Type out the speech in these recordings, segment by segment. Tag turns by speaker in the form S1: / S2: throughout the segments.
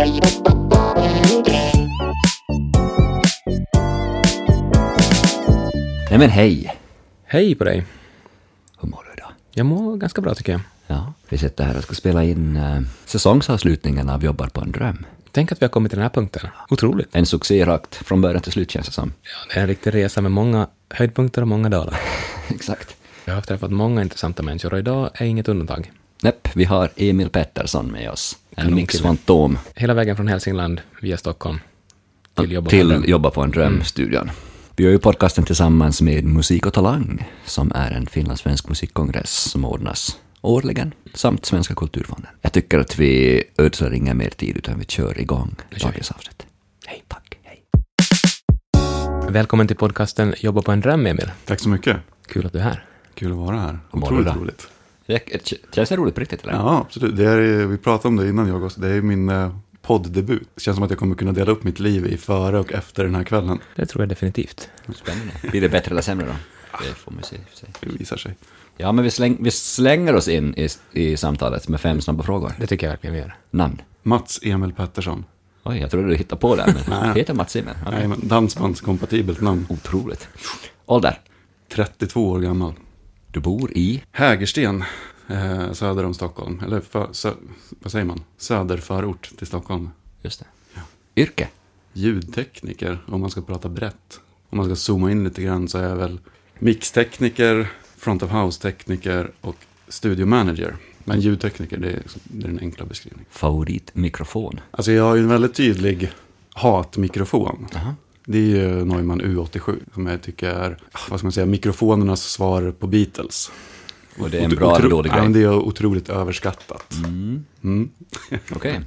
S1: Nej men hej!
S2: Hej på dig.
S1: Hur mår du idag?
S2: Jag mår ganska bra tycker jag.
S1: Ja, vi sitter här och ska spela in eh, säsongsavslutningen av Jobbar på en dröm.
S2: Tänk att vi har kommit till den här punkten. Otroligt.
S1: En succé rakt från början till slut känns det som.
S2: Ja, det är en riktig resa med många höjdpunkter och många dalar.
S1: Exakt.
S2: Jag har träffat många intressanta människor och idag är inget undantag.
S1: Näpp, vi har Emil Pettersson med oss. En
S2: Kanon,
S1: mixfantom
S2: Hela vägen från Hälsingland via Stockholm till Jobba på
S1: till
S2: dröm.
S1: Jobba på en dröm-studion. Vi gör ju podcasten tillsammans med Musik och Talang, som är en finlandssvensk musikkongress som ordnas årligen, samt Svenska kulturfonden. Jag tycker att vi ödslar inga mer tid, utan vi kör igång dagens avsnitt. Hej, tack, hej.
S2: Välkommen till podcasten Jobba på en dröm, Emil.
S3: Tack så mycket.
S2: Kul att du är här.
S3: Kul att vara här. Otroligt roligt.
S1: Det känns det roligt på riktigt, eller?
S3: Ja, absolut. Det är, vi pratade om det innan jag också. Det är min eh, podddebut. Det känns som att jag kommer kunna dela upp mitt liv i före och efter den här kvällen.
S2: Det tror jag definitivt.
S1: Spännande. Blir det bättre eller sämre då? Det får man se. och sig.
S3: Det visar sig.
S1: Ja, men vi, släng, vi slänger oss in i, i samtalet med fem snabba frågor.
S2: Det tycker jag verkligen vi gör.
S1: Namn?
S3: Mats Emil Pettersson.
S1: Oj, jag trodde du hittade på det, men heter Mats Emil? Okej.
S3: Nej, men dansbandskompatibelt namn.
S1: Otroligt. Ålder?
S3: 32 år gammal.
S1: Du bor i?
S3: Hägersten, eh, söder om Stockholm. Eller för, sö, vad säger man? Söderförort till Stockholm.
S1: Just det. Yrke?
S3: Ljudtekniker, om man ska prata brett. Om man ska zooma in lite grann så är jag väl mixtekniker, front of house-tekniker och studiomanager. Men ljudtekniker, det är, det är den enkla beskrivningen.
S1: Favoritmikrofon?
S3: Alltså jag har ju en väldigt tydlig hatmikrofon.
S1: Aha.
S3: Det är ju Neumann U87 som jag tycker är, vad ska man säga, mikrofonernas svar på Beatles.
S1: Och det är en bra eller dålig
S3: Ja, men
S1: grej?
S3: det är otroligt överskattat.
S1: Mm.
S3: Mm.
S1: Okej.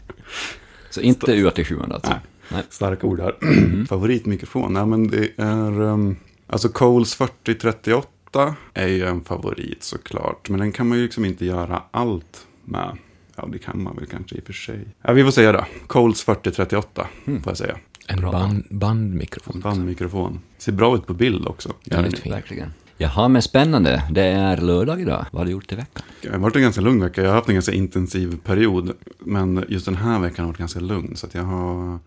S1: Så inte U87 alltså?
S3: Nej.
S1: Nej.
S3: Starka ord här.
S1: Mm.
S3: Favoritmikrofon? Nej, men det är... Um, alltså Coles 4038 är ju en favorit såklart. Men den kan man ju liksom inte göra allt med. Ja, det kan man väl kanske i och för sig. Ja, vi får säga det. Coles 4038
S1: Mm.
S3: får jag säga.
S2: En
S1: Bra.
S2: band, bandmikrofon.
S3: Bandmikrofon. Ser bra ut på bild också.
S2: Ja,
S3: Gör
S2: det är
S3: ni?
S2: fint.
S1: Verkligen. Jaha, men spännande. Det är lördag idag. Vad har du gjort i veckan?
S3: Det har varit en ganska lugn vecka. Jag har haft en ganska intensiv period. Men just den här veckan har varit ganska lugn. Så att jag har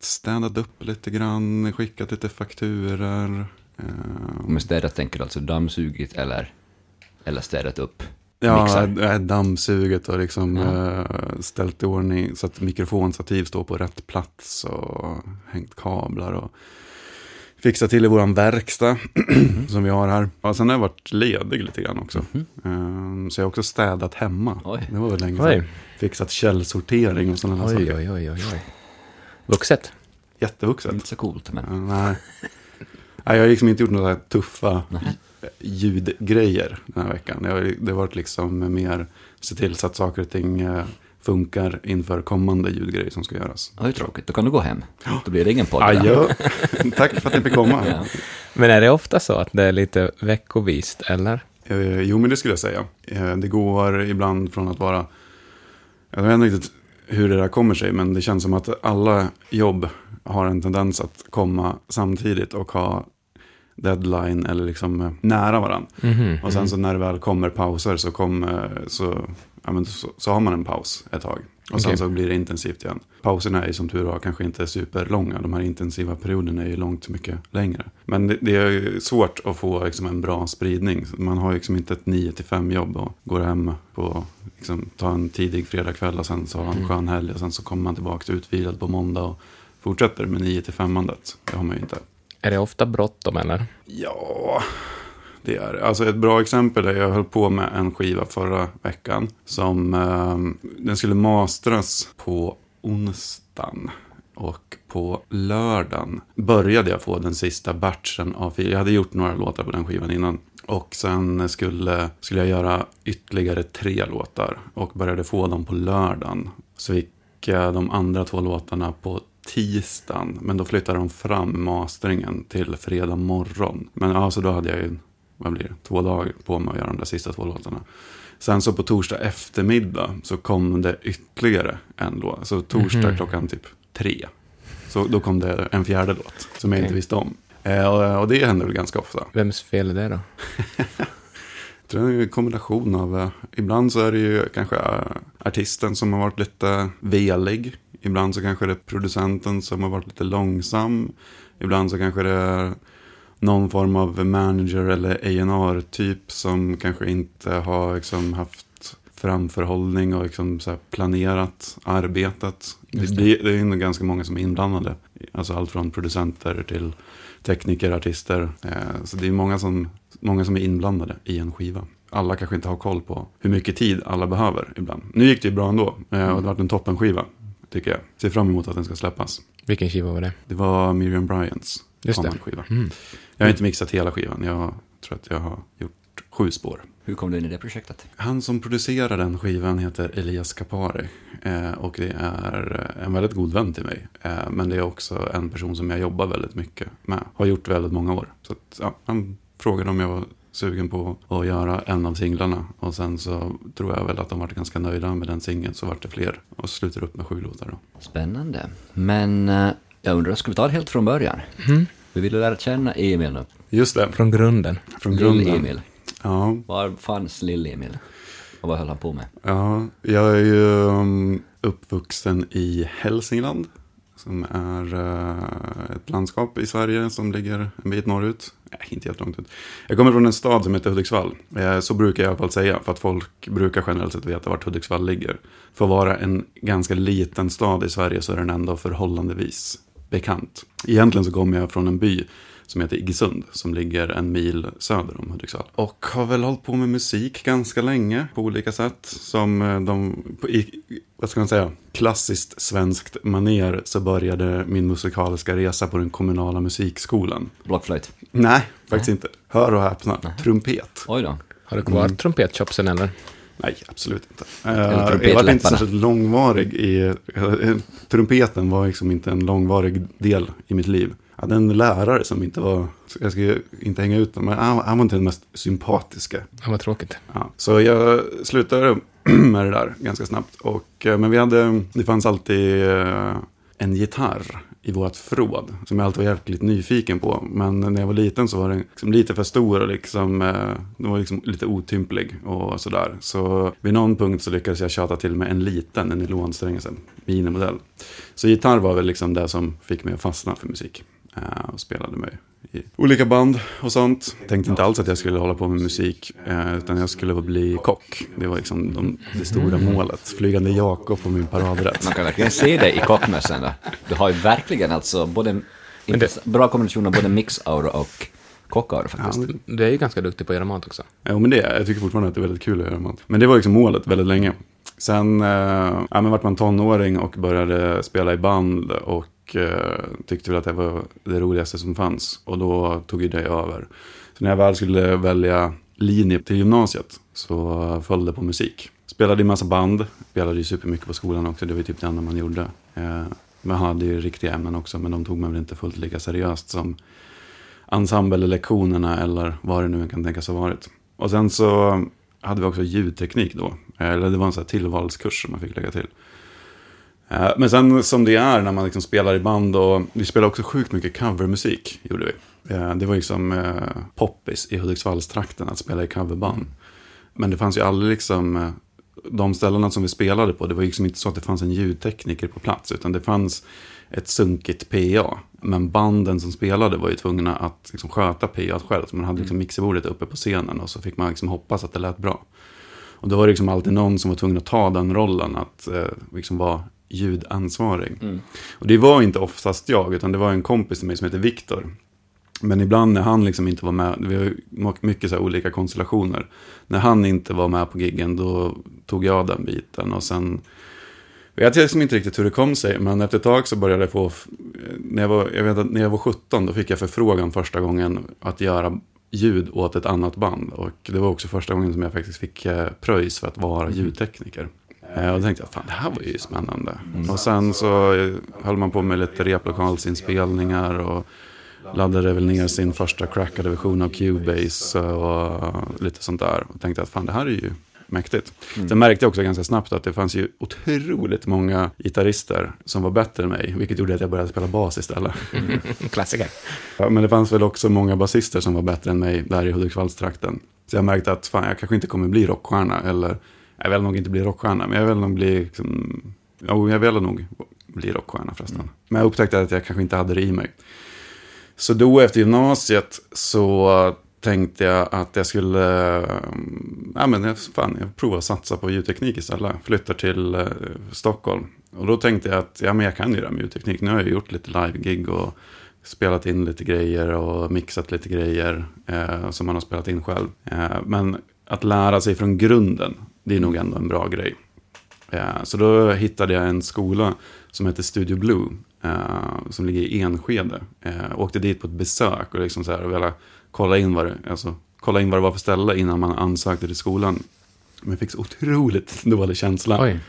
S3: städat upp lite grann. Skickat lite fakturer.
S1: Med städat tänker du alltså dammsugit eller, eller städat upp?
S3: Ja,
S1: Mixar.
S3: dammsuget och liksom
S1: Ja.
S3: eh, ställt i ordning så att mikrofonstativ står på rätt plats och hängt kablar och fixat till i våran verkstad som vi har här. Ja, sen har jag varit ledig lite grann också. Eh, så jag har också städat hemma.
S1: Oj.
S3: Det var väl länge
S2: Oj,
S3: sedan. Fixat källsortering och sådana
S2: oj,
S3: saker.
S2: oj, oj, oj. oj. Vuxet.
S3: Jättevuxet.
S1: Inte så coolt, men...
S3: Nej. nej, jag har liksom inte gjort några tuffa
S1: Nej.
S3: Ljudgrejer den här veckan. Jag, har- det har varit liksom mer se till så att saker och ting eh, funkar inför kommande ljudgrejer som ska göras.
S1: Ja, det är tråkigt. Då kan du gå hem. Då blir det ingen podd.
S3: Adjö. Tack för att jag fick komma.
S1: Ja.
S2: Men är det ofta så att det är lite veckovist, eller?
S3: Eh, jo, men det skulle jag säga. Eh, det går ibland från att vara... Jag vet inte riktigt hur det där kommer sig, men det känns som att alla jobb har en tendens att komma samtidigt och ha deadline eller liksom eh, nära varandra.
S2: Mhm,
S3: Och sen så när det väl kommer pauser så, kommer, så, ja, men så, så har man en paus ett tag. Och sen
S2: Okej.
S3: så blir det intensivt igen. Pauserna är ju som tur var kanske inte superlånga. De här intensiva perioderna är ju långt mycket längre. Men det, det är ju svårt att få liksom en bra spridning. Man har ju liksom inte ett 9-5 jobb och går hem på, liksom, tar en tidig fredagkväll och sen så har en skön helg och sen så kommer man tillbaka utvilad på måndag och fortsätter med 9-5-mandet. Det har man ju inte.
S2: Är det ofta bråttom, eller?
S3: Ja, det är det. Alltså ett bra exempel är jag höll på med en skiva förra veckan. Som, eh, den skulle mastras på onsdagen. Och på lördagen började jag få den sista batchen av filer. Jag hade gjort några låtar på den skivan innan. Och sen skulle, skulle jag göra ytterligare tre låtar. Och började få dem på lördagen. Så fick jag de andra två låtarna på tisdagen. Men då flyttade de fram masteringen till fredag morgon. Men ja, så då hade jag ju, vad blir det, två dagar på mig att göra de där sista två låtarna. Sen så på torsdag eftermiddag så kom det ytterligare en låt. Så torsdag
S2: Mhm.
S3: klockan typ tre. Så då kom det en fjärde låt som jag
S2: Okej.
S3: inte visste om. Eh, och, och det händer väl ganska ofta.
S2: Vems fel är det då?
S3: Jag tror det är en kombination av, eh, ibland så är det ju kanske eh, artisten som har varit lite velig Ibland så kanske det är producenten som har varit lite långsam. Ibland så kanske det är någon form av manager eller A&R typ som kanske inte har liksom haft framförhållning och liksom planerat arbetet. Det,
S2: det.
S3: det är ju ganska många som är inblandade. Alltså allt från producenter till tekniker, artister. Eh, så det är många som, många som är inblandade i en skiva. Alla kanske inte har koll på hur mycket tid alla behöver ibland. Nu gick det ju bra ändå eh, och det har varit en toppenskiva, tycker jag. Ser fram emot att den ska släppas.
S2: Vilken skiva var det?
S3: Det var Miriam Bryants
S2: Just det.
S3: skiva.
S2: Mm.
S3: Jag har inte mixat hela skivan, jag tror att jag har gjort sju spår.
S1: Hur kom du in i det projektet?
S3: Han som producerar den skivan heter Elias Kapari. Eh, och det är en väldigt god vän till mig. Eh, men det är också en person som jag jobbar väldigt mycket med. Har gjort väldigt många år. Så att, ja, han frågade om jag var sugen på att göra en av singlarna. Och sen så tror jag väl att de var ganska nöjda med den singeln. Så vart det fler. Och slutar upp med sju låtar då.
S1: Spännande. Men eh, jag undrar, ska vi ta det helt från början?
S2: Mm.
S1: Vi vill lära känna Emil nu.
S3: Just det,
S2: Från grunden.
S3: från grunden.
S1: Lill-Emil.
S3: Ja,
S1: Var fanns Lill-Emil? Och vad höll han på med?
S3: Ja, jag är ju um, uppvuxen i Hälsingland. Som är uh, ett landskap i Sverige som ligger en bit norrut. Nej, inte helt långt ut. Jag kommer från en stad som heter Hudiksvall. Eh, så brukar jag i alla fall säga. För att folk brukar generellt sett veta vart Hudiksvall ligger. För att vara en ganska liten stad i Sverige så är den ändå förhållandevis bekant. Egentligen så kommer jag från en by som heter Iggesund, som ligger en mil söder om Hudiksvall. Och har väl hållit på med musik ganska länge på olika sätt. Som eh, de, på, i, vad ska man säga, klassiskt svenskt maner så började min musikaliska resa på den kommunala musikskolan.
S1: Blockflöjt?
S3: Nej, faktiskt inte. Hör och häpna, trumpet.
S1: Oj då.
S2: Har du kvar
S3: Mm.
S2: trumpetchopsen eller?
S3: Nej, absolut inte. Uh, jag var inte särskilt långvarig i... eh, trumpeten var liksom inte en långvarig del i mitt liv. Hade en lärare som inte var... Jag ska inte hänga ut men han, han var inte den mest sympatiska.
S2: Ja, vad tråkigt.
S3: Ja, så jag slutade med det där ganska snabbt. Och, eh, men vi hade, det fanns alltid eh, en gitarr i vårt förråd. Som jag alltid var jäkligt nyfiken på. Men när jag var liten så var den liksom lite för stor och liksom, eh, den var liksom lite otymplig och sådär. Så vid någon punkt så lyckades jag tjata till mig en liten, en nylonsträng, en minimodell. Så gitarr var väl liksom det som fick mig att fastna för musik. Eh, och spelade mig i olika band och sånt. Tänkte inte alls att jag skulle hålla på med musik, eh, utan jag skulle bli kock. Det var liksom de, det stora målet. Flygande Jakob på min paradrätt.
S1: Man kan verkligen se det i kockmössan. Du har ju verkligen alltså både
S2: det-
S1: bra kombination av både mix-aura och kockaura
S3: Ja,
S1: faktiskt.
S3: men-
S2: Du är ju ganska duktig på att göra mat också.
S3: Ja, men det, jag tycker fortfarande att det är väldigt kul att göra mat. Men det var liksom målet väldigt länge. Sen eh, ja, men vart man tonåring och började spela i band och eh, tyckte väl att det var det roligaste som fanns. Och då tog ju det över. Så när jag väl skulle välja linje till gymnasiet så föll det på musik. Spelade i massa band, spelade ju supermycket på skolan också, det var ju typ det enda man gjorde. Eh, men hade ju riktiga ämnen också, men de tog man väl inte fullt lika seriöst som ensemblelektionerna eller vad det nu kan tänkas ha varit. Och sen så hade vi också ljudteknik då. Eller det var en sån här tillvalskurs som man fick lägga till. Eh, Men sen som det är när man liksom spelar i band och vi spelade också sjukt mycket covermusik, gjorde vi. Eh, Det var liksom poppis i Hudiksvallstrakten att spela i coverband. Men det fanns ju aldrig liksom, de ställena som vi spelade på, det var liksom inte så att det fanns en ljudtekniker på plats, utan det fanns ett sunkigt PA. Men banden som spelade var ju tvungna att liksom sköta PA själv. Så man hade liksom mixerbordet uppe på scenen och så fick man liksom hoppas att det lät bra. Och då var det liksom alltid någon som var tvungen att ta den rollen, att eh, liksom vara ljudansvarig. Och det var inte oftast jag, utan det var en kompis till mig som heter Viktor. Men ibland när han liksom inte var med, vi har mycket så här olika konstellationer. När han inte var med på giggen då tog jag den biten och sen jag vet liksom inte riktigt hur det kom sig, men efter ett tag så började jag få, när jag var, jag vet att när jag var 17 då fick jag förfrågan första gången att göra ljud åt ett annat band. Och det var också första gången som jag faktiskt fick eh, pröjs för att vara ljudtekniker. Eh, Och då tänkte jag, fan det här var ju spännande. Och sen så eh, höll man på med lite replokalsinspelningar och laddade väl ner sin första crackade version av Cubase och lite sånt där. Och tänkte att fan det här är ju mäktigt. Sen märkte jag också ganska snabbt att det fanns ju otroligt många gitarrister som var bättre än mig. Vilket gjorde att jag började spela bas istället.
S2: Klassiker.
S3: Ja, men det fanns väl också många basister som var bättre än mig där i Hudiksvallstrakten. Så jag märkte att fan, jag kanske inte kommer bli rockstjärna. Eller jag vill nog inte bli rockstjärna, men jag vill nog bli... Liksom, jo, jag vill nog bli rockstjärna förresten. Men jag upptäckte att jag kanske inte hade det i mig. Så då efter gymnasiet så tänkte jag att jag skulle, ja men jag- fan, jag provar att satsa på ljudteknik istället. Flyttar till eh, Stockholm. Och då tänkte jag att, ja men jag kan ju det här med ljudteknik. Nu har jag gjort lite live-gig och spelat in lite grejer och mixat lite grejer eh, som man har spelat in själv. Eh, men att lära sig från grunden, det är nog ändå en bra grej. Eh, så då hittade jag en skola som heter Studio Blue, eh, som ligger i Enskede. Jag åkte dit på ett besök och liksom så här, ville kolla in, vad det, alltså, kolla in vad det var för ställe innan man ansökte till skolan. Men jag fick så otroligt dålig känsla.
S2: Oj,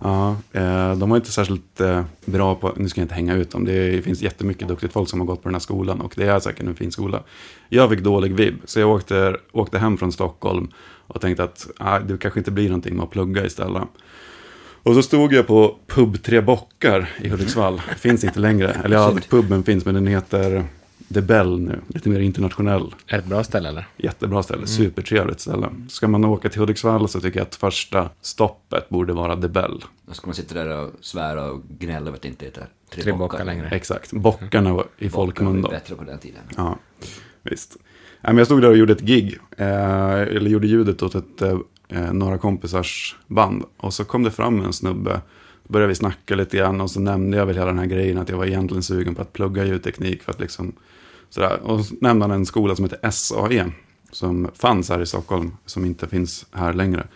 S3: Ja, eh, de var inte särskilt eh, bra på, nu ska jag inte hänga ut dem, det finns jättemycket duktigt folk som har gått på den här skolan och det är säkert en fin skola. Jag fick dålig vibb, så jag åkte, åkte hem från Stockholm och tänkte att ah, det kanske inte blir någonting med att plugga istället. Och så stod jag på pub Tre Bockar i Hudiksvall, finns inte längre, eller ja, puben finns men den heter The Bell nu, lite mer internationell.
S2: är det ett bra ställe eller?
S3: Jättebra ställe, supertrevligt ställe. Ska man åka till Hudiksvall så tycker jag att första stoppet borde vara The Bell.
S1: Då ska man sitta där och svära och gnälla över att det inte heter tre,
S2: Tre bockar längre.
S3: Exakt, bockarna var i folkmun då.
S1: bättre på den tiden.
S3: Ja, visst. Jag stod där och gjorde ett gig, eh, eller gjorde ljudet åt ett, eh, några kompisars band. Och så kom det fram en snubbe, började vi snacka lite grann och så nämnde jag väl hela den här grejen att jag var egentligen sugen på att plugga ljudteknik för att liksom sådär. Och så nämnde han en skola som heter SAE, som fanns här i Stockholm, som inte finns här längre.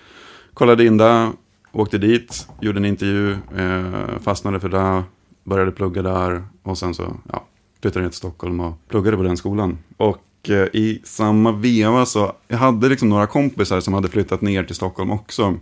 S3: Kollade in där, åkte dit, gjorde en intervju, eh, fastnade för det, började plugga där och sen så ja, flyttade ner till Stockholm och pluggade på den skolan. Och eh, i samma veva så, jag hade liksom några kompisar som hade flyttat ner till Stockholm också.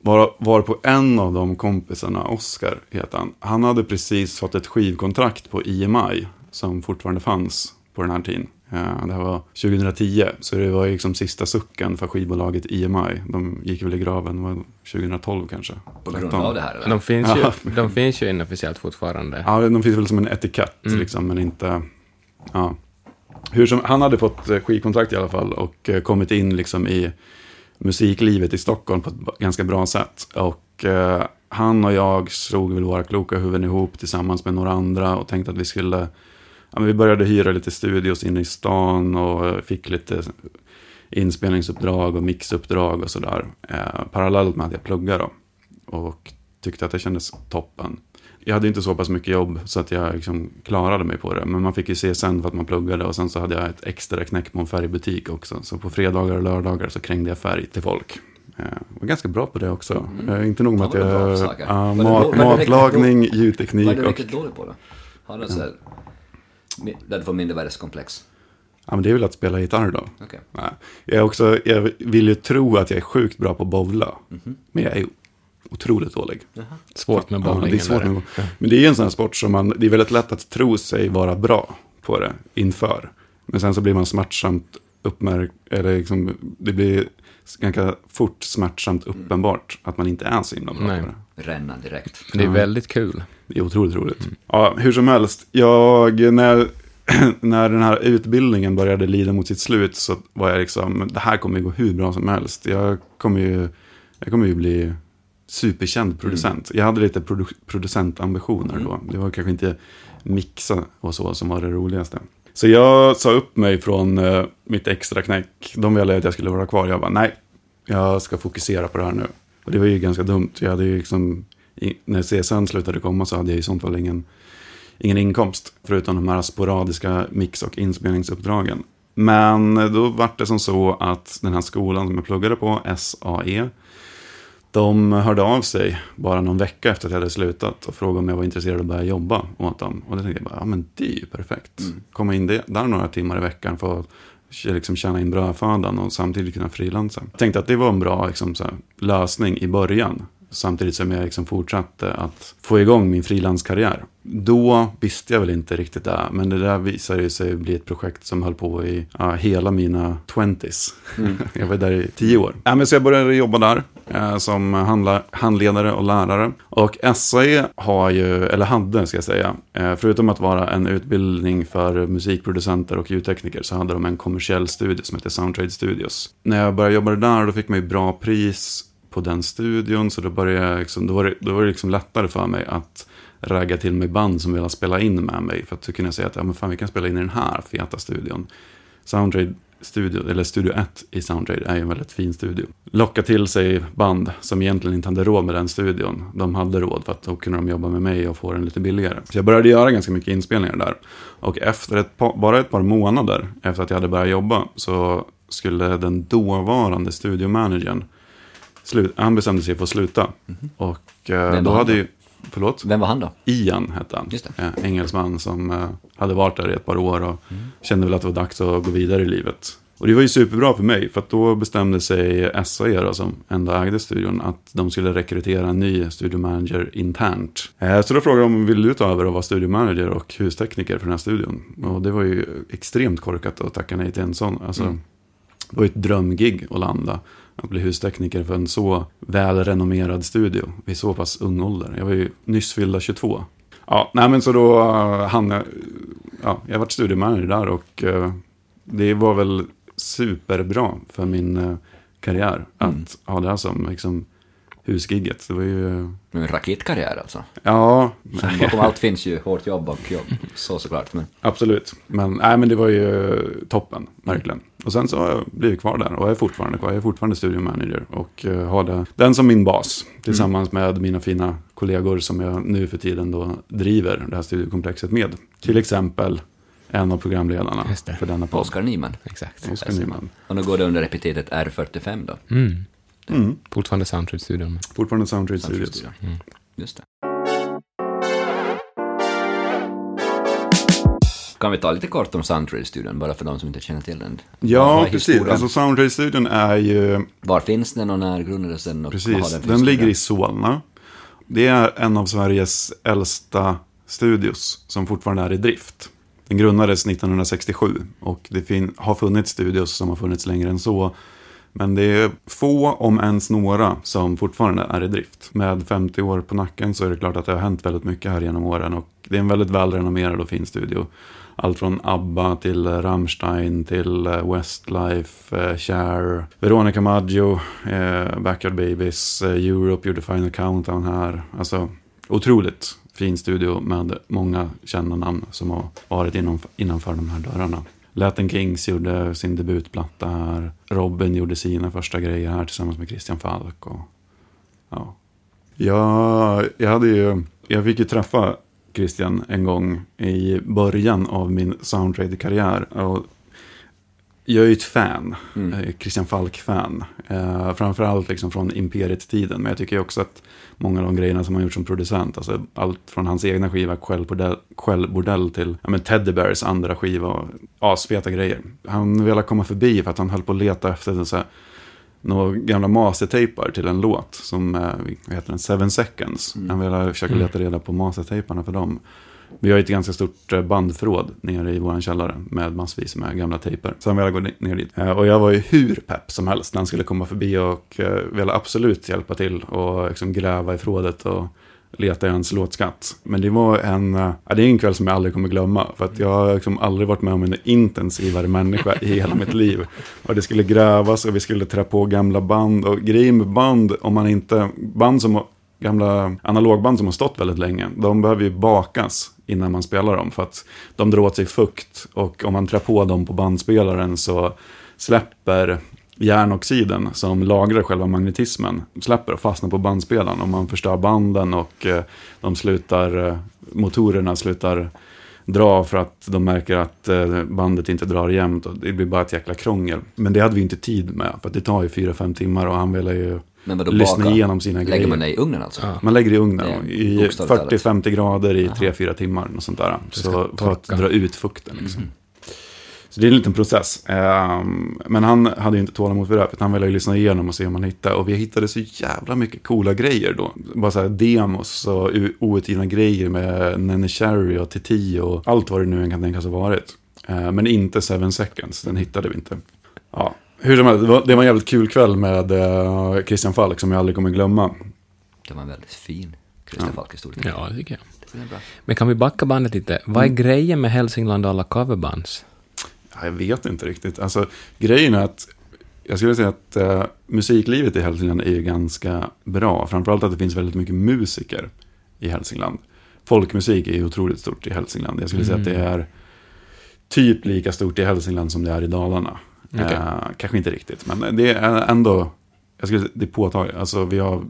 S3: Var, var på en av de kompisarna, Oskar heter han, han hade precis fått ett skivkontrakt på IMI som fortfarande fanns på den här tiden. Eh, Det här var 2010, så det var liksom sista sucken för skivbolaget EMI. De gick väl i graven, det var 2012 kanske.
S1: På grund
S3: 13.
S1: av det här eller?
S2: De finns, ju, de finns ju inofficiellt fortfarande.
S3: Ja, de finns väl som en etikett, liksom, men inte... Ja. Hur som, han hade fått eh, skivkontrakt i alla fall och eh, kommit in liksom i musiklivet i Stockholm på ett ganska bra sätt. Och eh, han och jag slog väl våra kloka huvuden ihop tillsammans med några andra och tänkte att vi skulle... Ja, men vi började hyra lite studios inne i stan och eh, fick lite inspelningsuppdrag och mixuppdrag och sådär. Eh, parallellt med att jag pluggade då. Och tyckte att det kändes toppen. Jag hade inte så pass mycket jobb så att jag liksom klarade mig på det. Men man fick ju se sen för att man pluggade och sen så hade jag ett extra knäck på en färgbutik också. Så på fredagar och lördagar så krängde jag färg till folk. Jag var ganska bra på det också. Eh, Inte nog med att
S1: Ja,
S3: jag... Ja,
S1: det
S3: mat,
S1: då- var det riktigt
S3: matlagning,
S1: Vad
S3: ljudteknik
S1: är du
S3: och...
S1: riktigt dålig på då? Har du mi- där du får mindervärdeskomplex?
S3: Ja, men det är väl att spela gitarr då.
S1: Okej.
S3: Nej. Jag, är också, jag vill ju tro att jag är sjukt bra på att bowla.
S1: Mhm.
S3: Men jag är otroligt dålig.
S2: Svårt med
S3: Ja,
S2: bowling.
S3: det är svårt med, men det är ju en sån här sport som man, det är väldigt lätt att tro sig vara bra på det inför. Men sen så blir man smärtsamt uppmärk, eller liksom, det blir ganska fort smärtsamt uppenbart att man inte är så himla bra
S2: Nej.
S3: på det.
S1: Ränna direkt.
S2: Det är väldigt kul.
S3: Det är otroligt roligt. Ja, hur som helst, jag, när, när den här utbildningen började lida mot sitt slut så var jag liksom, det här kommer ju gå hur bra som helst. Jag kommer ju, jag kommer ju bli superkänd producent. Jag hade lite produ producentambitioner då. Det var kanske inte mixa och så som var det roligaste. Så jag sa upp mig från eh, mitt extra knäck. De ville att jag skulle vara kvar. Jag bara, nej, jag ska fokusera på det här nu. Och det var ju ganska dumt. Jag hade ju liksom, när CSN slutade komma så hade jag i sånt fall ingen, ingen inkomst. Förutom de här sporadiska mix och inspelningsuppdragen. Men då var det som så att den här skolan som jag pluggade på, SAE, de hörde av sig bara någon vecka efter att jag hade slutat och frågade om jag var intresserad av att börja jobba åt dem. Och då tänkte jag bara, ja men det är ju perfekt. Komma in där några timmar i veckan att liksom tjäna in brödfödan och samtidigt kunna frilansa. Jag tänkte att det var en bra liksom, så här, lösning i början. Samtidigt som jag liksom fortsatte att få igång min frilanskarriär. Då visste jag väl inte riktigt det, men det där visade sig bli ett projekt som höll på i ja, hela mina twenties. jag var där i tio år. Ja, men så jag började jobba där eh, som handla, handledare och lärare. Och SAE har ju, eller hade ska jag säga, eh, förutom att vara en utbildning för musikproducenter och ljudtekniker så hade de en kommersiell studio som heter Soundtrade Studios. När jag började jobba där då fick man ju bra pris på den studion så då började jag liksom, då var det, då var det liksom lättare för mig att ragga till mig band som ville spela in med mig. För att så kunde jag säga att ja, men fan, vi kan spela in i den här feta studion. Soundrade studio, eller Studio 1 i Soundrade, är ju en väldigt fin studio. Locka till sig band som egentligen inte hade råd med den studion. De hade råd för att då kunde de jobba med mig och få den lite billigare. Så jag började göra ganska mycket inspelningar där. Och efter ett par, bara ett par månader efter att jag hade börjat jobba så skulle den dåvarande studiomanagern slut, han bestämde sig för att sluta. Och eh, då hade
S1: då?
S3: ju, förlåt?
S1: Vem var han då?
S3: Ian hette han.
S1: Just det.
S3: Eh, engelsman som eh, hade varit där i ett par år och
S1: Mm.
S3: kände väl att det var dags att gå vidare i livet. Och det var ju superbra för mig, för att då bestämde sig SAE, då, som ändå ägde studion, att de skulle rekrytera en ny studiomanager internt. Eh, så då frågade de, vill du ta över och vara studiomanager och hustekniker för den här studion? Och det var ju extremt korkat att tacka nej till en sån. Alltså,
S1: Mm.
S3: Det var ju ett drömgig att landa. Att bli hustekniker för en så välrenommerad studio vid så pass ung ålder. Jag var ju nyss fyllda 22. Ja, nej men så då uh, hann jag, ja, jag varit studiemanager där och eh, det var väl superbra för min eh, karriär att
S1: Mm.
S3: ha det här som liksom husgigget. Det var ju,
S1: En raketkarriär alltså.
S3: ja,
S1: Som bakom allt finns ju hårt jobb och jobb. Så såklart. Men
S3: absolut. Men, nej, men det var ju toppen, verkligen. Och sen så har jag blivit kvar där och är fortfarande kvar. Jag är fortfarande studiomanager och eh, har det, den som min bas. Tillsammans med mina fina kollegor som jag nu för tiden då driver det här studiekomplexet med. Till exempel en av programledarna för denna podd.
S1: Oskar Nyman.
S2: Exakt.
S3: Oskar Nyman.
S1: Och nu går det under epitetet R45 då.
S2: Mm.
S3: Mm.
S2: Fortfarande Soundtrade-studion.
S3: Fortfarande Soundtrade.
S1: Soundtradestudion.
S2: Mm.
S1: Just det. Kan vi ta lite kort om Soundtrade-studion, bara för de som inte känner till den?
S3: Ja, precis.
S1: historien?
S3: Alltså Soundtrade-studion är ju,
S1: Var finns den och när grundades den? Och
S3: precis,
S1: har för
S3: den ligger i Solna. Det är en av Sveriges äldsta studios som fortfarande är i drift. Den grundades 1967 och det fin- har funnits studios som har funnits längre än så. Men det är få, om ens några, som fortfarande är i drift. Med 50 år på nacken så är det klart att det har hänt väldigt mycket här genom åren. Och det är en väldigt välrenommerad och fin studio. Allt från ABBA till Rammstein till eh, Westlife, eh, Cher, Veronica Maggio, eh, Backyard Babies, eh, Europe gjorde Final Countdown här. Alltså otroligt fin studio med många kända namn som har varit inom, innanför de här dörrarna. Latin Kings gjorde sin debutplatta här. Robin gjorde sina första grejer här tillsammans med Christian Falk. Och, ja. jag, jag, hade ju, jag fick ju träffa Christian en gång i början av min Soundtrade-karriär. Och jag är ju ett fan,
S1: Mm.
S3: Christian Falk-fan. Eh, framförallt liksom från Imperiet-tiden, men jag tycker också att många av de grejerna som han gjort som producent, alltså allt från hans egna skiva Skällbordell, Skällbordell till ja, men Teddy Bears andra skiva, och asfeta grejer. Han ville komma förbi för att han höll på att leta efter så här, några gamla mastertejpar till en låt som eh, vad heter den, Seven Seconds. Han ville försöka leta reda på mastertejparna för dem. Vi har ett ganska stort eh, bandförråd nere i vår källare med massvis med gamla tejper. Så han ville gå ner dit. Eh, och jag var ju hur pepp som helst när han skulle komma förbi och eh, ville absolut hjälpa till och liksom gräva i förrådet och leta i hans låtskatt. Men det var en, ja, det är en kväll som jag aldrig kommer glömma. För att jag har liksom aldrig varit med om en intensivare människa i hela mitt liv. Och det skulle grävas och vi skulle trä på gamla band. Och grejen med band, om man inte, band som gamla analogband som har stått väldigt länge, de behöver ju bakas innan man spelar dem. För att de drar åt sig fukt och om man trär på dem på bandspelaren så släpper järnoxiden som lagrar själva magnetismen släpper och fastnar på bandspelaren och man förstör banden och eh, de slutar, eh, motorerna slutar dra för att de märker att eh, bandet inte drar jämnt och det blir bara ett jäkla krångel. Men det hade vi inte tid med för det tar ju 4-5 timmar och han ville ju
S1: men vadå
S3: lyssna
S1: baka?
S3: igenom sina
S1: Lägger
S3: grejer.
S1: man det i ugnen alltså?
S2: Ja.
S3: Man lägger i ugnen
S1: Det
S3: i
S1: bokstavligt talat.
S3: 40-50 grader i 3-4 timmar. Och sånt där. Så för att dra ut fukten. Liksom.
S1: Mm.
S3: Så det är en liten process. Ehm, men han hade ju inte tålamod för det här. För att han ville ju lyssna igenom och se om han hittade. Och vi hittade så jävla mycket coola grejer då. Bara så här demos och outgivna grejer med Nene Cherry och Titi och allt vad det nu än kan tänkas ha varit. Ehm, men inte Seven Seconds, den hittade vi inte. Ja. Hur som helst, det var, det var en jävligt kul kväll med eh, Christian Falk som jag aldrig kommer glömma.
S1: Det var en väldigt fin Christer Falk-historia.
S2: Ja, det tycker jag.
S1: Det.
S2: Men kan vi backa bandet lite? Vad är grejen med Hälsingland och alla coverbands?
S3: Ja, jag vet inte riktigt. Alltså, grejen är att jag skulle säga att eh, musiklivet i Hälsingland är ju ganska bra. Framförallt att det finns väldigt mycket musiker i Hälsingland. folkmusik är ju otroligt stort i Hälsingland. Jag skulle säga att det är typ lika stort i Hälsingland som det är i Dalarna.
S2: Okej.
S3: Eh, kanske inte riktigt, men det är ändå, jag skulle det är påtagligt. Alltså vi har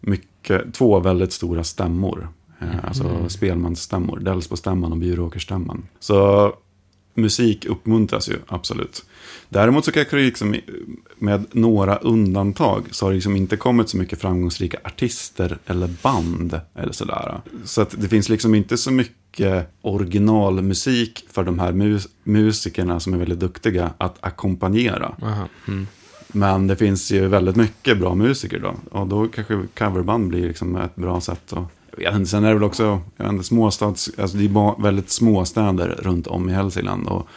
S3: mycket, två väldigt stora stämmor. Eh, Alltså spelmansstämmor, Delsbostämman och Bjuråkerstämman. Så musik uppmuntras ju, absolut. Däremot så kanske det liksom, med några undantag, så har det liksom inte kommit så mycket framgångsrika artister eller band. Eller sådär. Så att det finns liksom inte så mycket originalmusik för de här mus- musikerna som är väldigt duktiga att ackompanjera.
S2: Mm.
S3: Men det finns ju väldigt mycket bra musiker då. Och då kanske coverband blir liksom ett bra sätt att... Jag vet inte, sen är det väl också, jag vet inte, småstads, alltså det är väldigt små städer runt om i Hälsingland. Och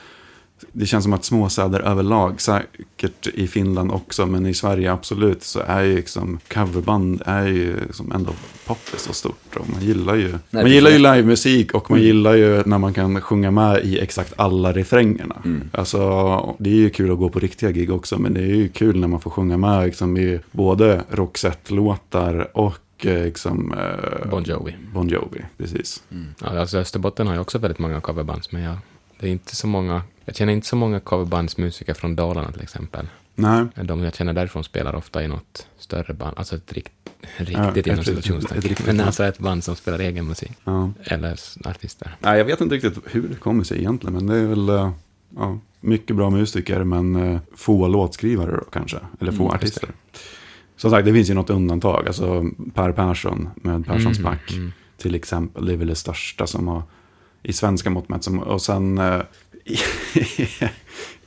S3: det känns som att småstäder överlag, säkert i Finland också, men i Sverige absolut, så är ju liksom coverband är ju liksom ändå poppis och stort. Och man gillar ju, man
S1: det
S3: gillar ju livemusik och man gillar ju när man kan sjunga med i exakt alla refrängerna. Alltså, det är ju kul att gå på riktiga gig också, men det är ju kul när man får sjunga med liksom, i både Roxette-låtar och eh, liksom, eh,
S2: Bon Jovi.
S3: Bon Jovi, precis.
S2: Ja, alltså Österbotten har ju också väldigt många coverbands, men jag, det är inte så många, jag känner inte så många coverbandsmusiker från Dalarna till exempel.
S3: Nej,
S2: De jag känner därifrån spelar ofta i något större band, alltså ett rikt,
S3: Ja,
S2: riktigt
S3: ett-
S2: inom situationstecken. Men alltså ett band som spelar egen musik.
S3: ja.
S2: Eller artister.
S3: Nej, jag vet inte riktigt hur det kommer sig egentligen, men det är väl eh, ja, mycket bra musiker, men eh, få låtskrivare då, kanske, eller få
S2: Mm,
S3: artister. Som sagt, det finns ju något undantag, alltså Per Persson med Perssons
S2: Mm,
S3: back
S2: mm.
S3: till exempel, det är väl det största som har, i svenska mått mätt, och sen eh,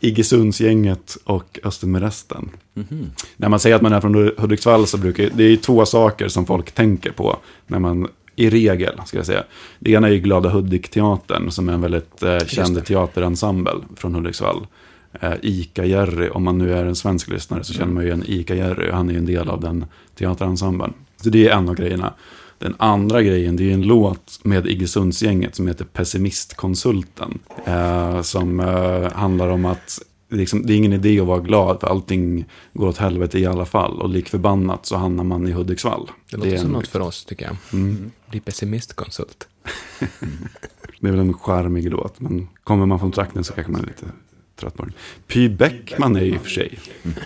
S3: Iggesundsgänget och Östen med resten.
S1: Mhm.
S3: När man säger att man är från Hudiksvall så brukar det är två saker som folk tänker på när man i regel, ska jag säga. Det ena är Glada Hudik-teatern som är en väldigt eh, känd teaterensemble från Hudiksvall. Eh, Ica-Jerry, om man nu är en svensk lyssnare så känner man ju en Ica-Jerry, han är ju en del av den teaterensemblen. Så det är en av grejerna. Den andra grejen, det är en låt med Iggesundsgänget som heter Pessimistkonsulten. Eh, som eh, handlar om att liksom, det är ingen idé att vara glad för allting går åt helvete i alla fall. Och lik förbannat så hamnar man i Hudiksvall.
S2: Det låter
S3: är
S2: som
S3: en-
S2: något för oss, tycker jag.
S3: Mm.
S2: Bli pessimiskonsult.
S3: Det är väl en charmig låt, men kommer man från trakten så kanske man är lite den. Py Bäckman är ju i och för sig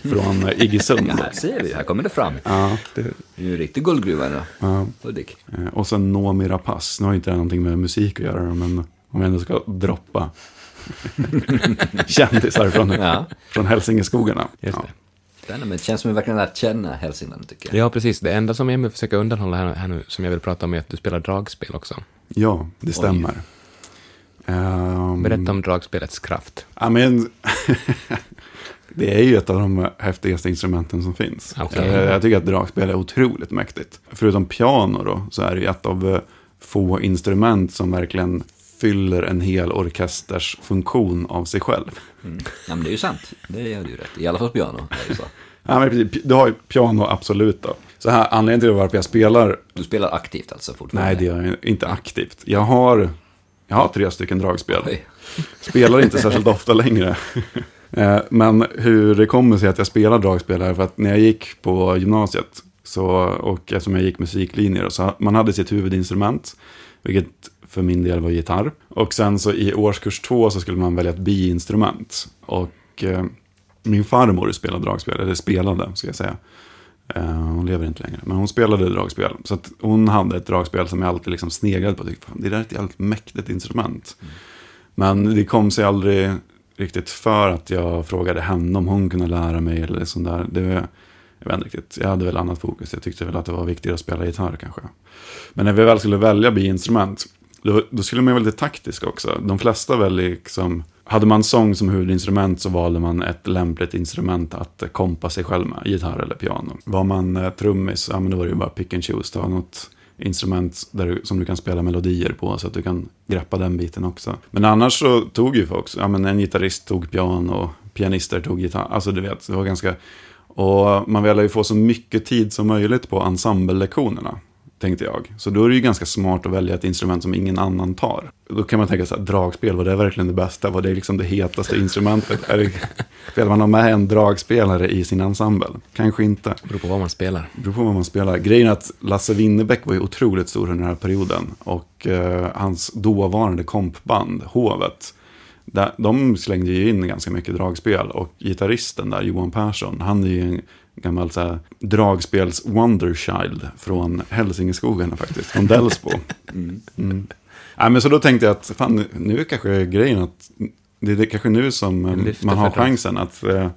S3: från eh, Iggesund.
S1: Ja, här ser vi, här kommer det fram.
S3: Ja, det,
S1: Det är ju en riktig guldgruva då.
S3: ja.
S1: Hudik.
S3: Eh, Och sen Noomi Rapace. Nu har inte det någonting med musik att göra, men om jag ändå ska droppa kändisar från,
S1: Ja.
S3: från Hälsingeskogarna.
S2: Just
S3: Ja.
S2: det.
S1: Spännande, men det känns som vi verkligen lärt känna Hälsingland tycker jag.
S2: Ja, precis. Det enda som Emil försöker undanhålla här, här nu, som jag vill prata om, är att du spelar dragspel också.
S3: ja, det stämmer. Ehm,
S2: Berätta om dragspelets kraft.
S3: Ja, men, det är ju ett av de häftigaste instrumenten som finns.
S2: Okej.
S3: Eh, Jag tycker att dragspel är otroligt mäktigt. Förutom piano då, så är det ju ett av eh, få instrument som verkligen fyller en hel orkesters funktion av sig själv.
S1: Mm. Ja, men det är ju sant. Det gör du ju rätt. I alla fall piano. Är det så.
S3: Ja, men precis, du har ju piano, absolut då. Så här, anledningen till varför jag spelar,
S1: Du spelar aktivt alltså fortfarande?
S3: nej det gör jag inte aktivt. Jag har, jag har tre stycken dragspel.
S1: Oj.
S3: Spelar inte särskilt ofta längre. Eh, Men hur det kommer sig att jag spelar dragspel är för att när jag gick på gymnasiet så, och eftersom jag gick musiklinjer så man hade sitt huvudinstrument, vilket för min del var gitarr. Och sen så i årskurs två så skulle man välja ett biinstrument. Och eh, min farmor spelade dragspel, eller spelade ska jag säga. Eh, hon lever inte längre, men hon spelade dragspel. Så hon hade ett dragspel som jag alltid liksom sneglade på. och Tyckte, "Fan, det där är ett jävligt mäktigt instrument. Men det kom sig aldrig riktigt för att jag frågade henne om hon kunde lära mig eller sånt där. Det, jag vet inte riktigt, jag hade väl annat fokus. Jag tyckte väl att det var viktigare att spela gitarr kanske. Men när vi väl skulle välja biinstrument, då, då skulle man ju vara lite taktisk också. De flesta väl liksom, hade man sång som huvudinstrument så valde man ett lämpligt instrument att kompa sig själv med, gitarr eller piano. Var man eh, trummis, ja men då var det ju bara pick and choose, ta något instrument där du, som du kan spela melodier på så att du kan greppa den biten också. Men annars så tog ju folk, ja men en gitarrist tog piano, pianister tog gitarr, alltså du vet, det var ganska... Och man ville ju få så mycket tid som möjligt på ensemblelektionerna tänkte jag. Så då är det ju ganska smart att välja ett instrument som ingen annan tar. Då kan man tänka så här, dragspel, var det verkligen det bästa? Var det liksom det hetaste instrumentet? Är det, spelar man med en dragspelare i sin ensemble? Kanske inte.
S2: Det beror på vad man spelar.
S3: Beror på vad man spelar. Grejen är att Lasse Winnerbäck var ju otroligt stor under den här perioden. Och eh, hans dåvarande kompband, Hovet, där, de slängde ju in ganska mycket dragspel. Och gitarristen där, Johan Persson, han är ju en gammal så här, dragspels wonderchild från Hälsingeskogarna faktiskt, från Delsbo. Mm. Mm. Ja, men så då tänkte jag att fan, nu är kanske grejen att det är kanske nu som eh, man har chansen att eh,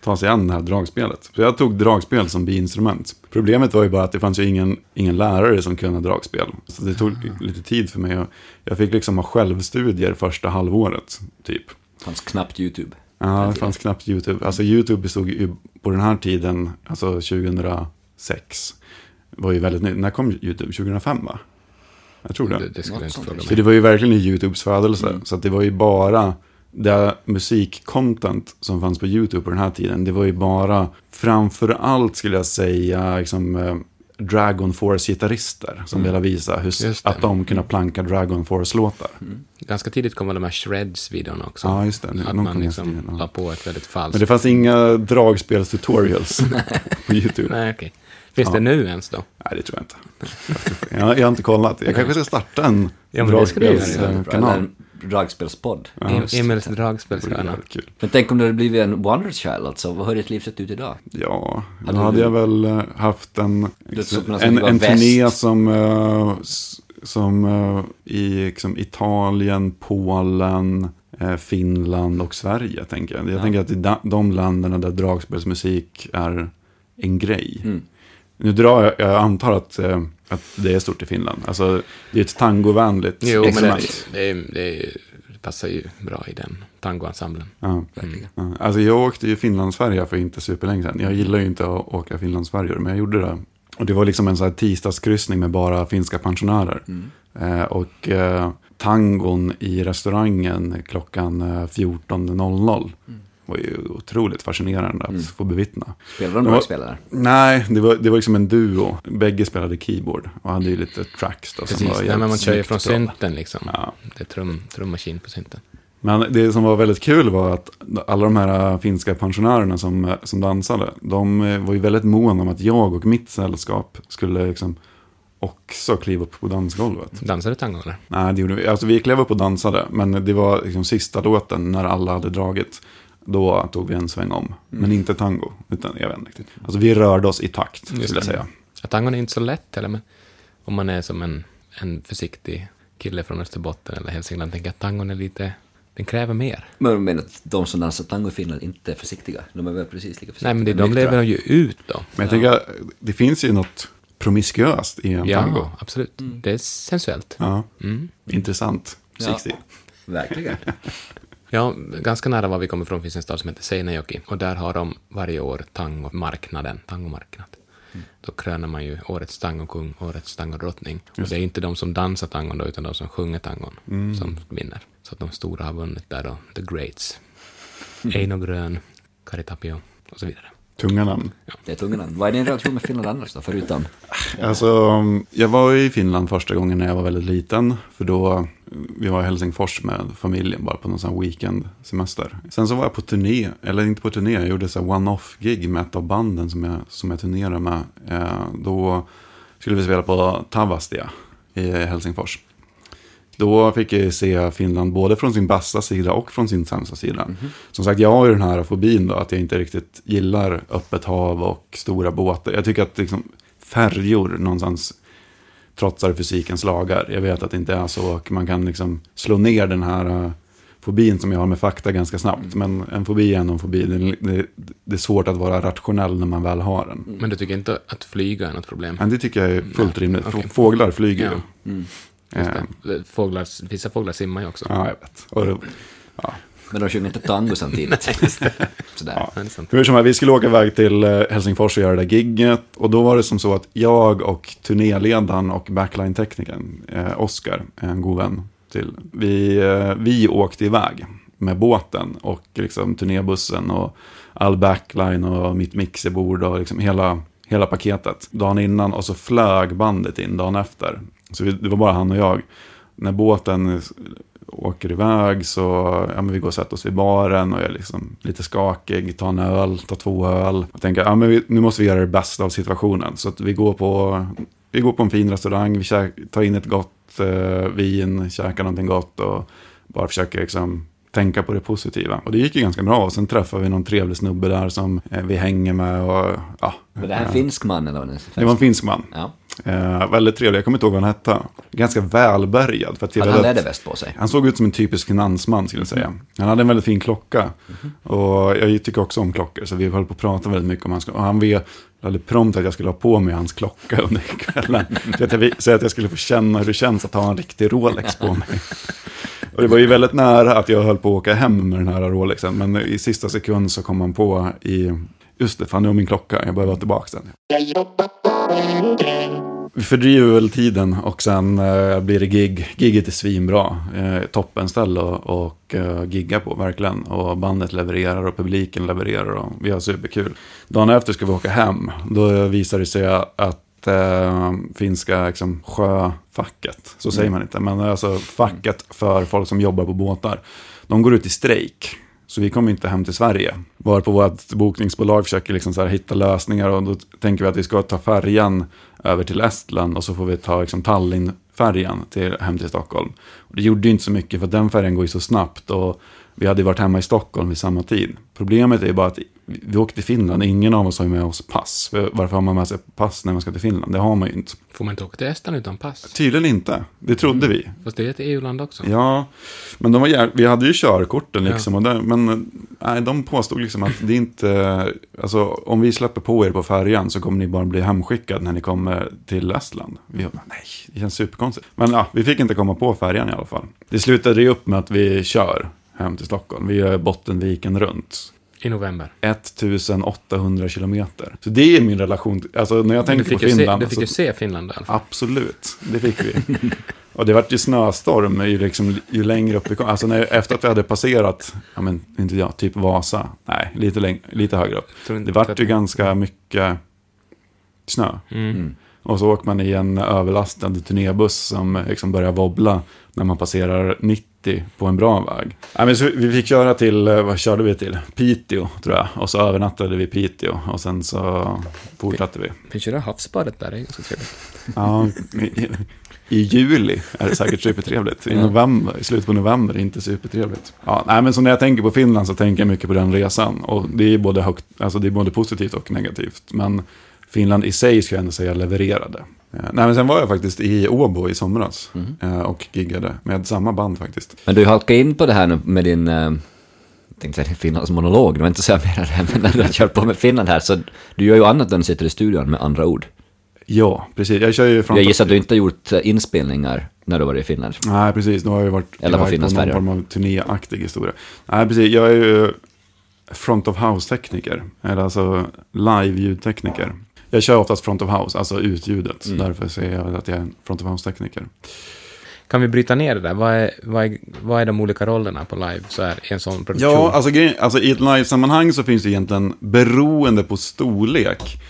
S3: ta sig an det här dragspelet. Så jag tog dragspel som biinstrument. Problemet var ju bara att det fanns ju ingen, ingen lärare som kunde dragspel. Så det tog lite tid för mig. och Jag fick liksom ha självstudier första halvåret, typ.
S1: Fanns knappt YouTube.
S3: Ja, det fanns knappt YouTube. Alltså YouTube bestod ju på den här tiden, alltså 2006, var ju väldigt nytt. När kom YouTube? 2005 va? Jag tror det.
S2: Det, det skulle jag inte fråga
S3: Så
S2: mig.
S3: det var ju verkligen i YouTubes födelse.
S1: Mm.
S3: Så att det var ju bara det musikcontent som fanns på YouTube på den här tiden. Det var ju bara, framför allt skulle jag säga, liksom, eh, Dragon Force-gitarrister som
S1: Mm.
S3: ville visa hur, att de kunde planka Dragon Force-låtar.
S2: Ganska tidigt kom de här Shreds-videorna också.
S3: Ja, just det.
S2: Att
S3: Någon
S2: man liksom
S3: tiden,
S2: la
S3: ja.
S2: på ett väldigt falskt...
S3: Men det fanns inga dragspelstutorials på YouTube.
S2: Nej, okej. Finns
S3: Ja.
S2: det nu ens då?
S3: Nej, det tror jag inte. Jag, jag har inte kollat. Jag kanske ska starta en
S2: Ja,
S3: dragspelskanal.
S1: Dragspelspodd.
S3: Ja,
S2: Emils dragspelshörna.
S1: Men tänk om det hade blivit en Wonder Child alltså. Vad har ditt liv sett ut idag?
S3: Ja, då
S1: Hade
S3: hade
S1: du-
S3: jag väl eh, haft en, en, en turné som, s- som eh, i liksom Italien, Polen, eh, Finland och Sverige. Tänker jag jag
S1: Ja.
S3: tänker att i da- de länderna där dragspelsmusik är en grej.
S1: Mm.
S3: Nu drar jag, jag antar att, att det är stort i Finland. Alltså, det är ett tangovänligt
S2: Jo, men det, det, det, passar ju bra i den tangoensemblen.
S3: Ja.
S1: Verkligen.
S3: Ja, Alltså jag åkte ju Finlandsfärja för inte superlänge sedan. Jag gillar ju inte att åka Finlandsfärjor, men jag gjorde det. Och det var liksom en sån här tisdagskryssning med bara finska pensionärer.
S1: Mm.
S3: Eh, och eh, tangon i restaurangen klockan eh, 14.00 var ju otroligt fascinerande att
S1: Mm.
S3: få bevittna.
S1: Spelar de dragspel eller?
S3: Nej, det var, det var liksom en duo. Bägge spelade keyboard och hade ju lite tracks då. som
S2: Precis,
S3: var
S2: nej, men man kör ju från synten liksom.
S3: Ja.
S2: Det är trum, trummaskin på synten.
S3: Men det som var väldigt kul var att alla de här finska pensionärerna som, som dansade, de äh, var ju väldigt måna om att jag och mitt sällskap skulle liksom också kliva upp på dansgolvet.
S2: Dansar du tango eller?
S3: Nej, det gjorde vi. Alltså vi klev upp och dansade, men det var liksom sista låten när alla hade dragit. Då tog vi en sväng om, men inte tango, utan jag vet inte riktigt. Alltså vi rörde oss i takt, skulle
S2: Just
S3: jag
S2: det.
S3: säga.
S2: Ja, tangon är inte så lätt heller, men om man är som en, en försiktig kille från Österbotten eller Hälsingland, tänker jag att tangon är lite, den kräver mer.
S1: Men du menar att de som dansar tango i Finland inte är försiktiga? De är väl precis lika försiktiga?
S2: Nej, men det, de lever ju ut då.
S3: Men jag tänker, att det finns ju något promiskuöst i en tango.
S2: Ja, absolut. Det är sensuellt.
S3: Ja,
S2: Mm.
S3: intressant.
S1: Ja.
S3: 60.
S1: Verkligen.
S2: Ja, ganska nära var vi kommer ifrån finns en stad som heter Seinäjoki och där har de varje år tangomarknaden, tangomarknad. Då kröner man ju årets tangokung, årets tangodrottning. Och det är inte de som dansar tangon då, utan de som sjunger tangon som vinner. Så att de stora har vunnit där då, The Greats. Eino Grön, Kari Tapio och så vidare.
S3: Tunga namn.
S1: Det är tunga namn. Vad är din relation med Finland annars då, förutom?
S3: Alltså, jag var i Finland första gången när jag var väldigt liten. För då, vi var i Helsingfors med familjen bara på någon sån weekendsemester. Sen så var jag på turné, eller inte på turné, jag gjorde så one-off-gig med ett av banden som jag, som jag turnerade med. Eh, då skulle vi spela på Tavastia i Helsingfors. Då fick jag se Finland både från sin bästa sida och från sin sämsta sida. Som sagt, jag har ju den här fobin då, att jag inte riktigt gillar öppet hav och stora båtar. Jag tycker att liksom, färjor någonstans trotsar fysikens lagar. Jag vet att det inte är så och man kan liksom slå ner den här uh, fobin som jag har med fakta ganska snabbt. Men en fobi är ändå en fobi. Det, det, det är svårt att vara rationell när man väl har den.
S2: Men du tycker inte att flyga är något problem?
S3: Men det tycker jag är fullt rimligt.
S2: okej.
S3: Fåglar flyger
S2: Ja.
S3: ju.
S1: Mm.
S2: Just
S3: Eh,
S2: det. Fåglar, vissa fåglar simmar ju också.
S3: Ja, jag vet. Och ja.
S1: Men de sjunger inte tango samtidigt. Sådär.
S3: Ja. Hur som helst, vi skulle åka iväg till eh, Helsingfors och göra det där gigget. Och då var det som så att jag och turnéledaren och backline-teknikern, eh, Oskar, en god vän till, vi, eh, vi åkte iväg med båten och liksom turnébussen och all backline och mitt mixerbord och liksom hela, hela paketet, dagen innan och så flög bandet in dagen efter. Så vi, det var bara han och jag. När båten åker iväg så, ja men vi går och sätter oss vid baren och jag är liksom lite skakig, tar en öl, tar två öl. Och tänker, ja men vi, nu måste vi göra det bästa av situationen. Så att vi går på, vi går på en fin restaurang, vi käk, tar in ett gott eh, vin, käkar någonting gott och bara försöker liksom tänka på det positiva. Och det gick ju ganska bra. Och sen träffade vi någon trevlig snubbe där som eh, vi hänger med och ja.
S1: Men det här är en finsk man eller vad det?
S3: Det var en finsk man.
S1: Ja.
S3: Eh, väldigt trevlig, jag kommer inte ihåg vad han hette. Ganska välbärgad. För att
S1: Hade han
S3: att-
S1: läderväst på sig?
S3: han såg ut som en typisk finansman skulle jag säga. Han hade en väldigt fin klocka. Och jag tycker också om klockor. Så vi höll på att prata väldigt mycket om hans klocka. Och han vet väldigt prompt att jag skulle ha på mig hans klocka under kvällen. så, att jag, så att jag skulle få känna hur det känns att ha en riktig Rolex på mig. Och det var ju väldigt nära att jag höll på att åka hem med den här Rolexen. Men i sista sekund så kom han på i... Just det, fan det var min klocka. Jag behöver ha tillbaka den. Vi fördriver väl tiden och sen eh, blir det gig. Gigget är svinbra. Eh, toppenställe och, och eh, gigga på, verkligen. Och bandet levererar och publiken levererar och vi har superkul. Dagen efter ska vi åka hem. Då visar det sig att eh, finska liksom, sjöfacket, så säger man inte, men alltså facket för folk som jobbar på båtar. De går ut i strejk. Så vi kommer inte hem till Sverige. Var på vårt bokningsbolag försöker liksom så här hitta lösningar och då tänker vi att vi ska ta färjan över till Estland och så får vi ta liksom Tallinn-färjan till, hem till Stockholm. Och det gjorde ju inte så mycket för att den färjan går ju så snabbt och vi hade varit hemma i Stockholm vid samma tid. Problemet är bara att vi åkte till Finland, ingen av oss har med oss pass. För Varför har man med sig pass när man ska till Finland? Det har man ju inte.
S2: Får man inte åka till Estland utan pass?
S3: Tydligen inte, det trodde vi.
S2: Fast det är ett EU-land också.
S3: Ja, men de var vi hade ju körkorten
S2: Ja.
S3: liksom. Och där, men nej, de påstod liksom att det inte... Alltså om vi släpper på er på färjan så kommer ni bara bli hemskickad när ni kommer till Estland. Vi bara, nej, det känns superkonstigt. Men ja, vi fick inte komma på färjan i alla fall. Det slutade ju upp med att vi kör hem till Stockholm. Vi gör Bottenviken runt.
S2: I november.
S3: 1800 kilometer. Så det är min relation, till- alltså när jag tänker på
S2: ju se,
S3: Finland.
S2: du fick ju se Finland i alla fall.
S3: Absolut, det fick vi. Och det vart ju snöstorm ju, liksom, ju längre upp vi kom. Alltså när, efter att vi hade passerat, ja men inte jag, typ Vasa. Nej, lite, läng- lite högre upp. Det vart ju ganska mycket snö.
S2: Mm.
S3: Och så åker man i en överlastad turnébuss som liksom börjar wobbla när man passerar 90 på en bra väg. Ja, men så vi fick köra till, eh, vad körde vi till? Piteå tror jag. Och så övernattade vi i Piteå och sen så fortsatte vi.
S2: Det här havsbadet där, det är ganska trevligt.
S3: Ja, i, I juli är det säkert supertrevligt. I november, i slutet på november är det inte supertrevligt. Ja, nej, men så när jag tänker på Finland så tänker jag mycket på den resan. Och det är både, högt, alltså det är både positivt och negativt. Men Finland i sig ska jag ändå säga levererade. Eh, Nej, men sen var jag faktiskt i Åbo i somras eh, och giggade med samma band faktiskt.
S1: Men du halkar in på det här nu med din, eh, jag tänkte säga Finlands monolog, det var inte så jag menade, men när du har kört på med Finland här, så du gör ju annat än sitter i studion med andra ord.
S3: Ja, precis. Jag kör ju från...
S1: Jag gissar att du inte har gjort inspelningar när du var i Finland.
S3: Nej, precis. Nu har jag ju varit
S1: Eller på Finlands
S3: någon form av turnéaktig historia. Nej, precis. Jag är ju front of house-tekniker. Eller alltså live-ljudtekniker. Jag kör oftast front of house, alltså utljudet.
S1: Mm.
S3: Därför säger jag att jag är en front of house-tekniker.
S2: Kan vi bryta ner det där? Vad är, vad är, vad är de olika rollerna på live så här, i en sån produktion?
S3: Ja, alltså, alltså i ett live-sammanhang så finns det egentligen, beroende på storlek,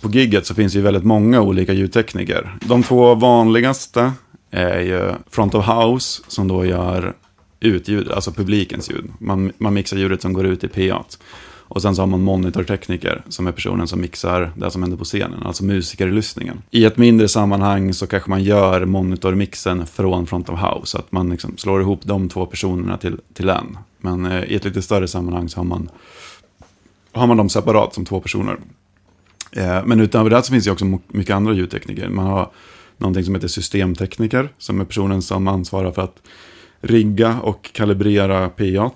S3: på gigget så finns det ju väldigt många olika ljudtekniker. De två vanligaste är ju front of house, som då gör utljud, alltså publikens ljud. Man, man mixar ljudet som går ut i PA. Och sen så har man monitortekniker, som är personen som mixar det som händer på scenen, alltså musikerlyssningen. i ett mindre sammanhang så kanske man gör monitormixen från front of house, så att man liksom slår ihop de två personerna till, till en. Men eh, i ett lite större sammanhang så har man, har man dem separat som två personer. Eh, men utöver det så finns det också mycket andra ljudtekniker. Man har någonting som heter systemtekniker, som är personen som ansvarar för att rigga och kalibrera PA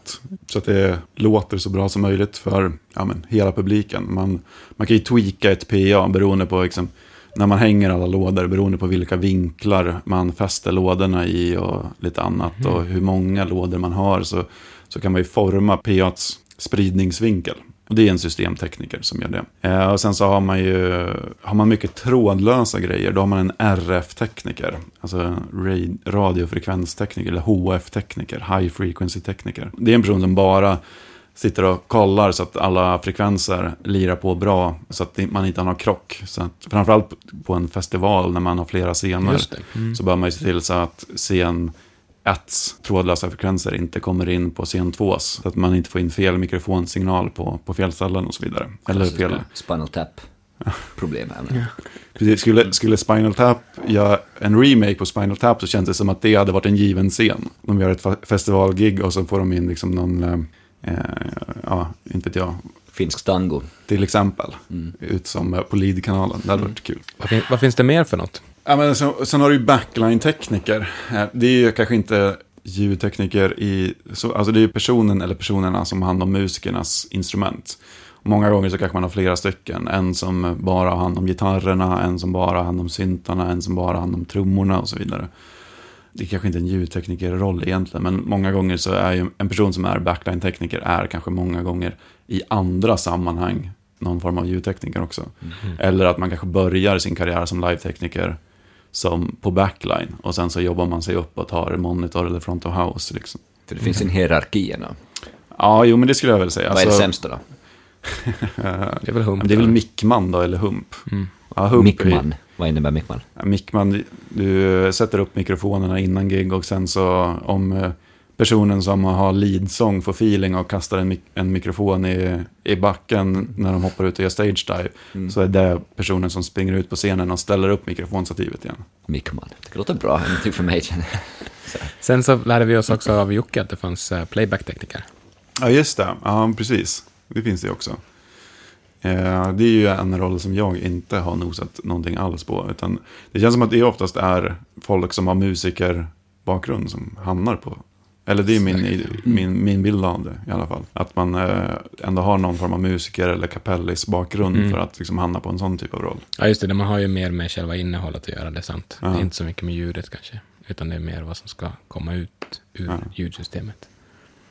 S3: så att det låter så bra som möjligt för ja, men, hela publiken. Man, man kan ju tweaka ett PA beroende på liksom, när man hänger alla lådor, beroende på vilka vinklar man fäster lådorna i och lite annat. Och hur många lådor man har så, så kan man ju forma PAs spridningsvinkel. Och det är en systemtekniker som gör det. Eh, och sen så har man ju har man mycket trådlösa grejer. Då har man en RF-tekniker. Alltså ra- radiofrekvenstekniker eller HF-tekniker. High frequency-tekniker. Det är en person som bara sitter och kollar så att alla frekvenser lirar på bra. Så att man inte har någon krock. Så att, framförallt på en festival när man har flera scener.
S2: Mm.
S3: Så bör man ju se till så att scen 1 trådlösa frekvenser inte kommer in på scen 2 Så att man inte får in fel mikrofonsignal på, på fel ställen och så vidare. Eller fel.
S1: Spinal tap problem här.
S3: Precis, skulle, skulle Spinal Tap göra en remake på Spinal Tap så känns det som att det hade varit en given scen. De gör ett festivalgig och så får de in liksom någon, eh, eh, ja, inte vet jag,
S1: Finsk tango.
S3: till exempel.
S1: Mm.
S3: Ut som på Lead-kanalen, det hade varit kul.
S2: Vad, fin- vad finns det mer för något?
S3: Ja, men sen, sen har du ju backline-tekniker. Det är ju kanske inte ljudtekniker i... Så, alltså det är ju personen eller personerna som har hand om musikernas instrument. Många gånger så kanske man har flera stycken. En som bara har hand om gitarrerna, en som bara har hand om syntarna, en som bara har hand om trummorna och så vidare. Det är kanske inte en ljudteknikerroll egentligen, men många gånger så är ju en person som är backline-tekniker är kanske många gånger i andra sammanhang någon form av ljudtekniker också. Eller att man kanske börjar sin karriär som live-tekniker som på backline och sen så jobbar man sig upp och tar monitor eller front of house. Liksom.
S1: För det finns en hierarki ändå.
S3: Ja, jo men det skulle jag väl säga.
S1: Vad är det
S3: Alltså,
S1: sämsta då?
S2: Det är väl hump?
S3: det är väl mickman då, eller hump?
S2: Mm.
S3: Ja, hump är-
S1: Mickman. Vad innebär mickman?
S3: Ja, Mickman, du sätter upp mikrofonerna innan gig och sen så om eh, personen som har leadsång får feeling och kastar en, mik- en mikrofon i, i backen när de hoppar ut och gör stage dive
S1: Mm.
S3: så är det personen som springer ut på scenen och ställer upp mikrofonstativet igen.
S1: Mickman. Det låter bra, någonting för mig.
S2: Sen så lärde vi oss också av Jocke att det fanns eh, playback-tekniker.
S3: Ja, just det. Ja, precis. Det finns det också. Eh, Det är ju en roll som jag inte har nosat någonting alls på. Utan det känns som att det oftast är folk som har musikerbakgrund som hamnar på. Eller det är min, min, min bild av det i alla fall. Att man eh, ändå har någon form av musiker eller kapellis bakgrund
S2: Mm.
S3: för att liksom hamna på en sån typ av roll.
S2: Ja, just det. Man har ju mer med själva innehållet att göra, det är sant.
S3: Ja.
S2: Det är inte så mycket med ljudet kanske, utan det är mer vad som ska komma ut ur
S3: Ja.
S2: ljudsystemet.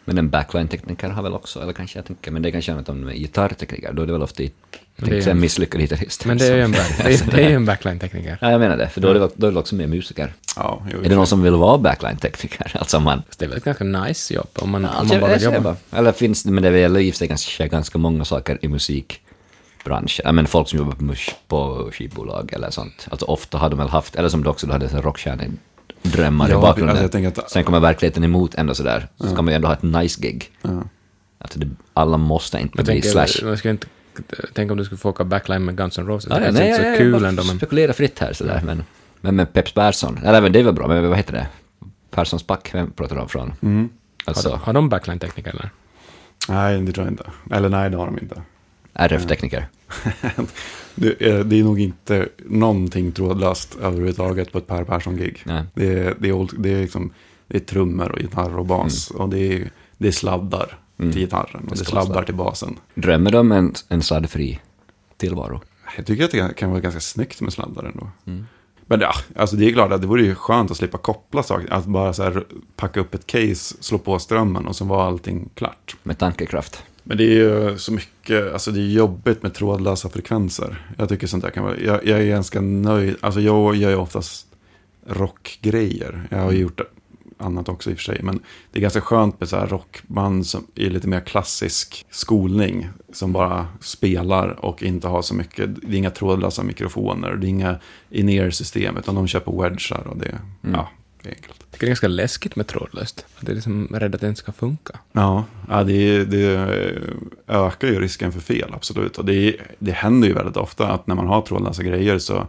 S1: Men en backline-tekniker har väl också, eller kanske jag tänker, men det är kanske annat om gitarrtekniker, då är det väl ofta, jag tänkte
S2: är-
S1: säga en misslyckad gitarrist.
S2: Men det är ju en, back, det är, det är ju en backline-tekniker.
S1: Ja, jag menar det, för då är det, då är det också mer musiker.
S3: Ja, jo,
S1: Är det någon som vill vara backline-tekniker? Alltså man...
S2: Det är väl ett ganska nice jobb om man, om
S1: Alltså,
S2: man bara vill jobba.
S1: Eller finns det, men det gäller i och för sig ganska, ganska många saker i musikbranschen. Ja, men folk som jobbar på, mus- på skivbolag eller sånt. Alltså ofta har de väl haft, eller som du också, du hade rockstjärnedrömmar
S3: Ja,
S1: i bakgrunden.
S3: alltså jag tänker att-
S1: Sen kommer verkligheten emot ändå sådär. Så ska man ju ändå ha ett nice gig.
S3: Ja.
S1: Alltså det, alla måste inte
S2: Jag
S1: bli
S2: tänker,
S1: slash.
S2: man ska inte, tänk om du skulle få åka backline med Guns N' Roses.
S1: Ja,
S2: det är
S1: nej,
S2: inte så
S1: jag,
S2: kul
S1: jag
S2: ändå, men
S1: spekulerar fritt här sådär. Men, men med Peps Persson, eller men det är väl bra, men vad heter det? Perssons back, vem pratar de från?
S3: Mm.
S1: Alltså
S2: har, de- har de backline-tekniker eller?
S3: Nej, det tror jag inte. Eller nej, det har de inte.
S1: RF-tekniker.
S3: Det är, det är nog inte någonting trådlöst överhuvudtaget på ett Per Persson-gig.
S1: Nej.
S3: Det är, det, är, old- det, är liksom, det är trummor och gitarr och bas. Och det är, det är sladdar
S1: Mm.
S3: Till gitarren och
S1: Det
S3: sladdar
S1: sladd.
S3: till basen.
S1: Drömmer de om en, en sladdfri tillvaro?
S3: Jag tycker att det kan vara ganska snyggt med sladdar ändå.
S1: Mm.
S3: Men ja, alltså det är klart att det vore ju skönt att slippa koppla saker. Att bara så här packa upp ett case, slå på strömmen och så var allting klart.
S1: Med tankekraft.
S3: Men det är ju så mycket, alltså det är jobbigt med trådlösa frekvenser. Jag tycker sånt där kan vara, jag, jag är ganska nöjd, alltså jag gör ju oftast rockgrejer. Jag har ju gjort annat också i och för sig. Men det är ganska skönt med så här rockband som är lite mer klassisk skolning. Som bara spelar och inte har så mycket, det är inga trådlösa mikrofoner. Det är inga in-ear-system, utan de kör på wedgar och det,
S1: Mm.
S3: ja, det är enkelt.
S2: Jag tycker det är ganska läskigt med trådlöst. Att det är liksom rädd att det inte ska funka.
S3: Ja, ja det, det ökar ju risken för fel, absolut. Och det, det händer ju väldigt ofta att när man har trådlösa grejer så,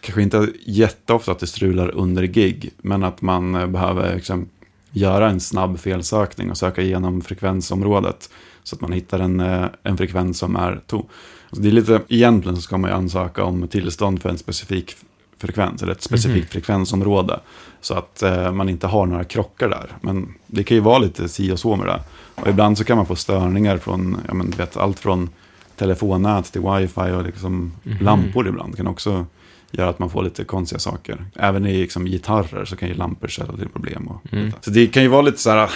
S3: kanske inte jätteofta att det strular under gig, men att man eh, behöver liksom göra en snabb felsökning och söka igenom frekvensområdet. Så att man hittar en, eh, en frekvens som är tom. Alltså det är lite, egentligen så ska man ju ansöka om tillstånd för en specifik frekvens, eller ett specifikt frekvensområde. Så att eh, man inte har några krockar där. Men det kan ju vara lite si och så med det. Och ibland så kan man få störningar från, ja men vet, allt från telefonnät till wifi och liksom lampor ibland kan också göra att man får lite konstiga saker. Även i liksom, gitarrer så kan ju lampor ställa till problem. Och
S2: Mm.
S3: Så det kan ju vara lite så här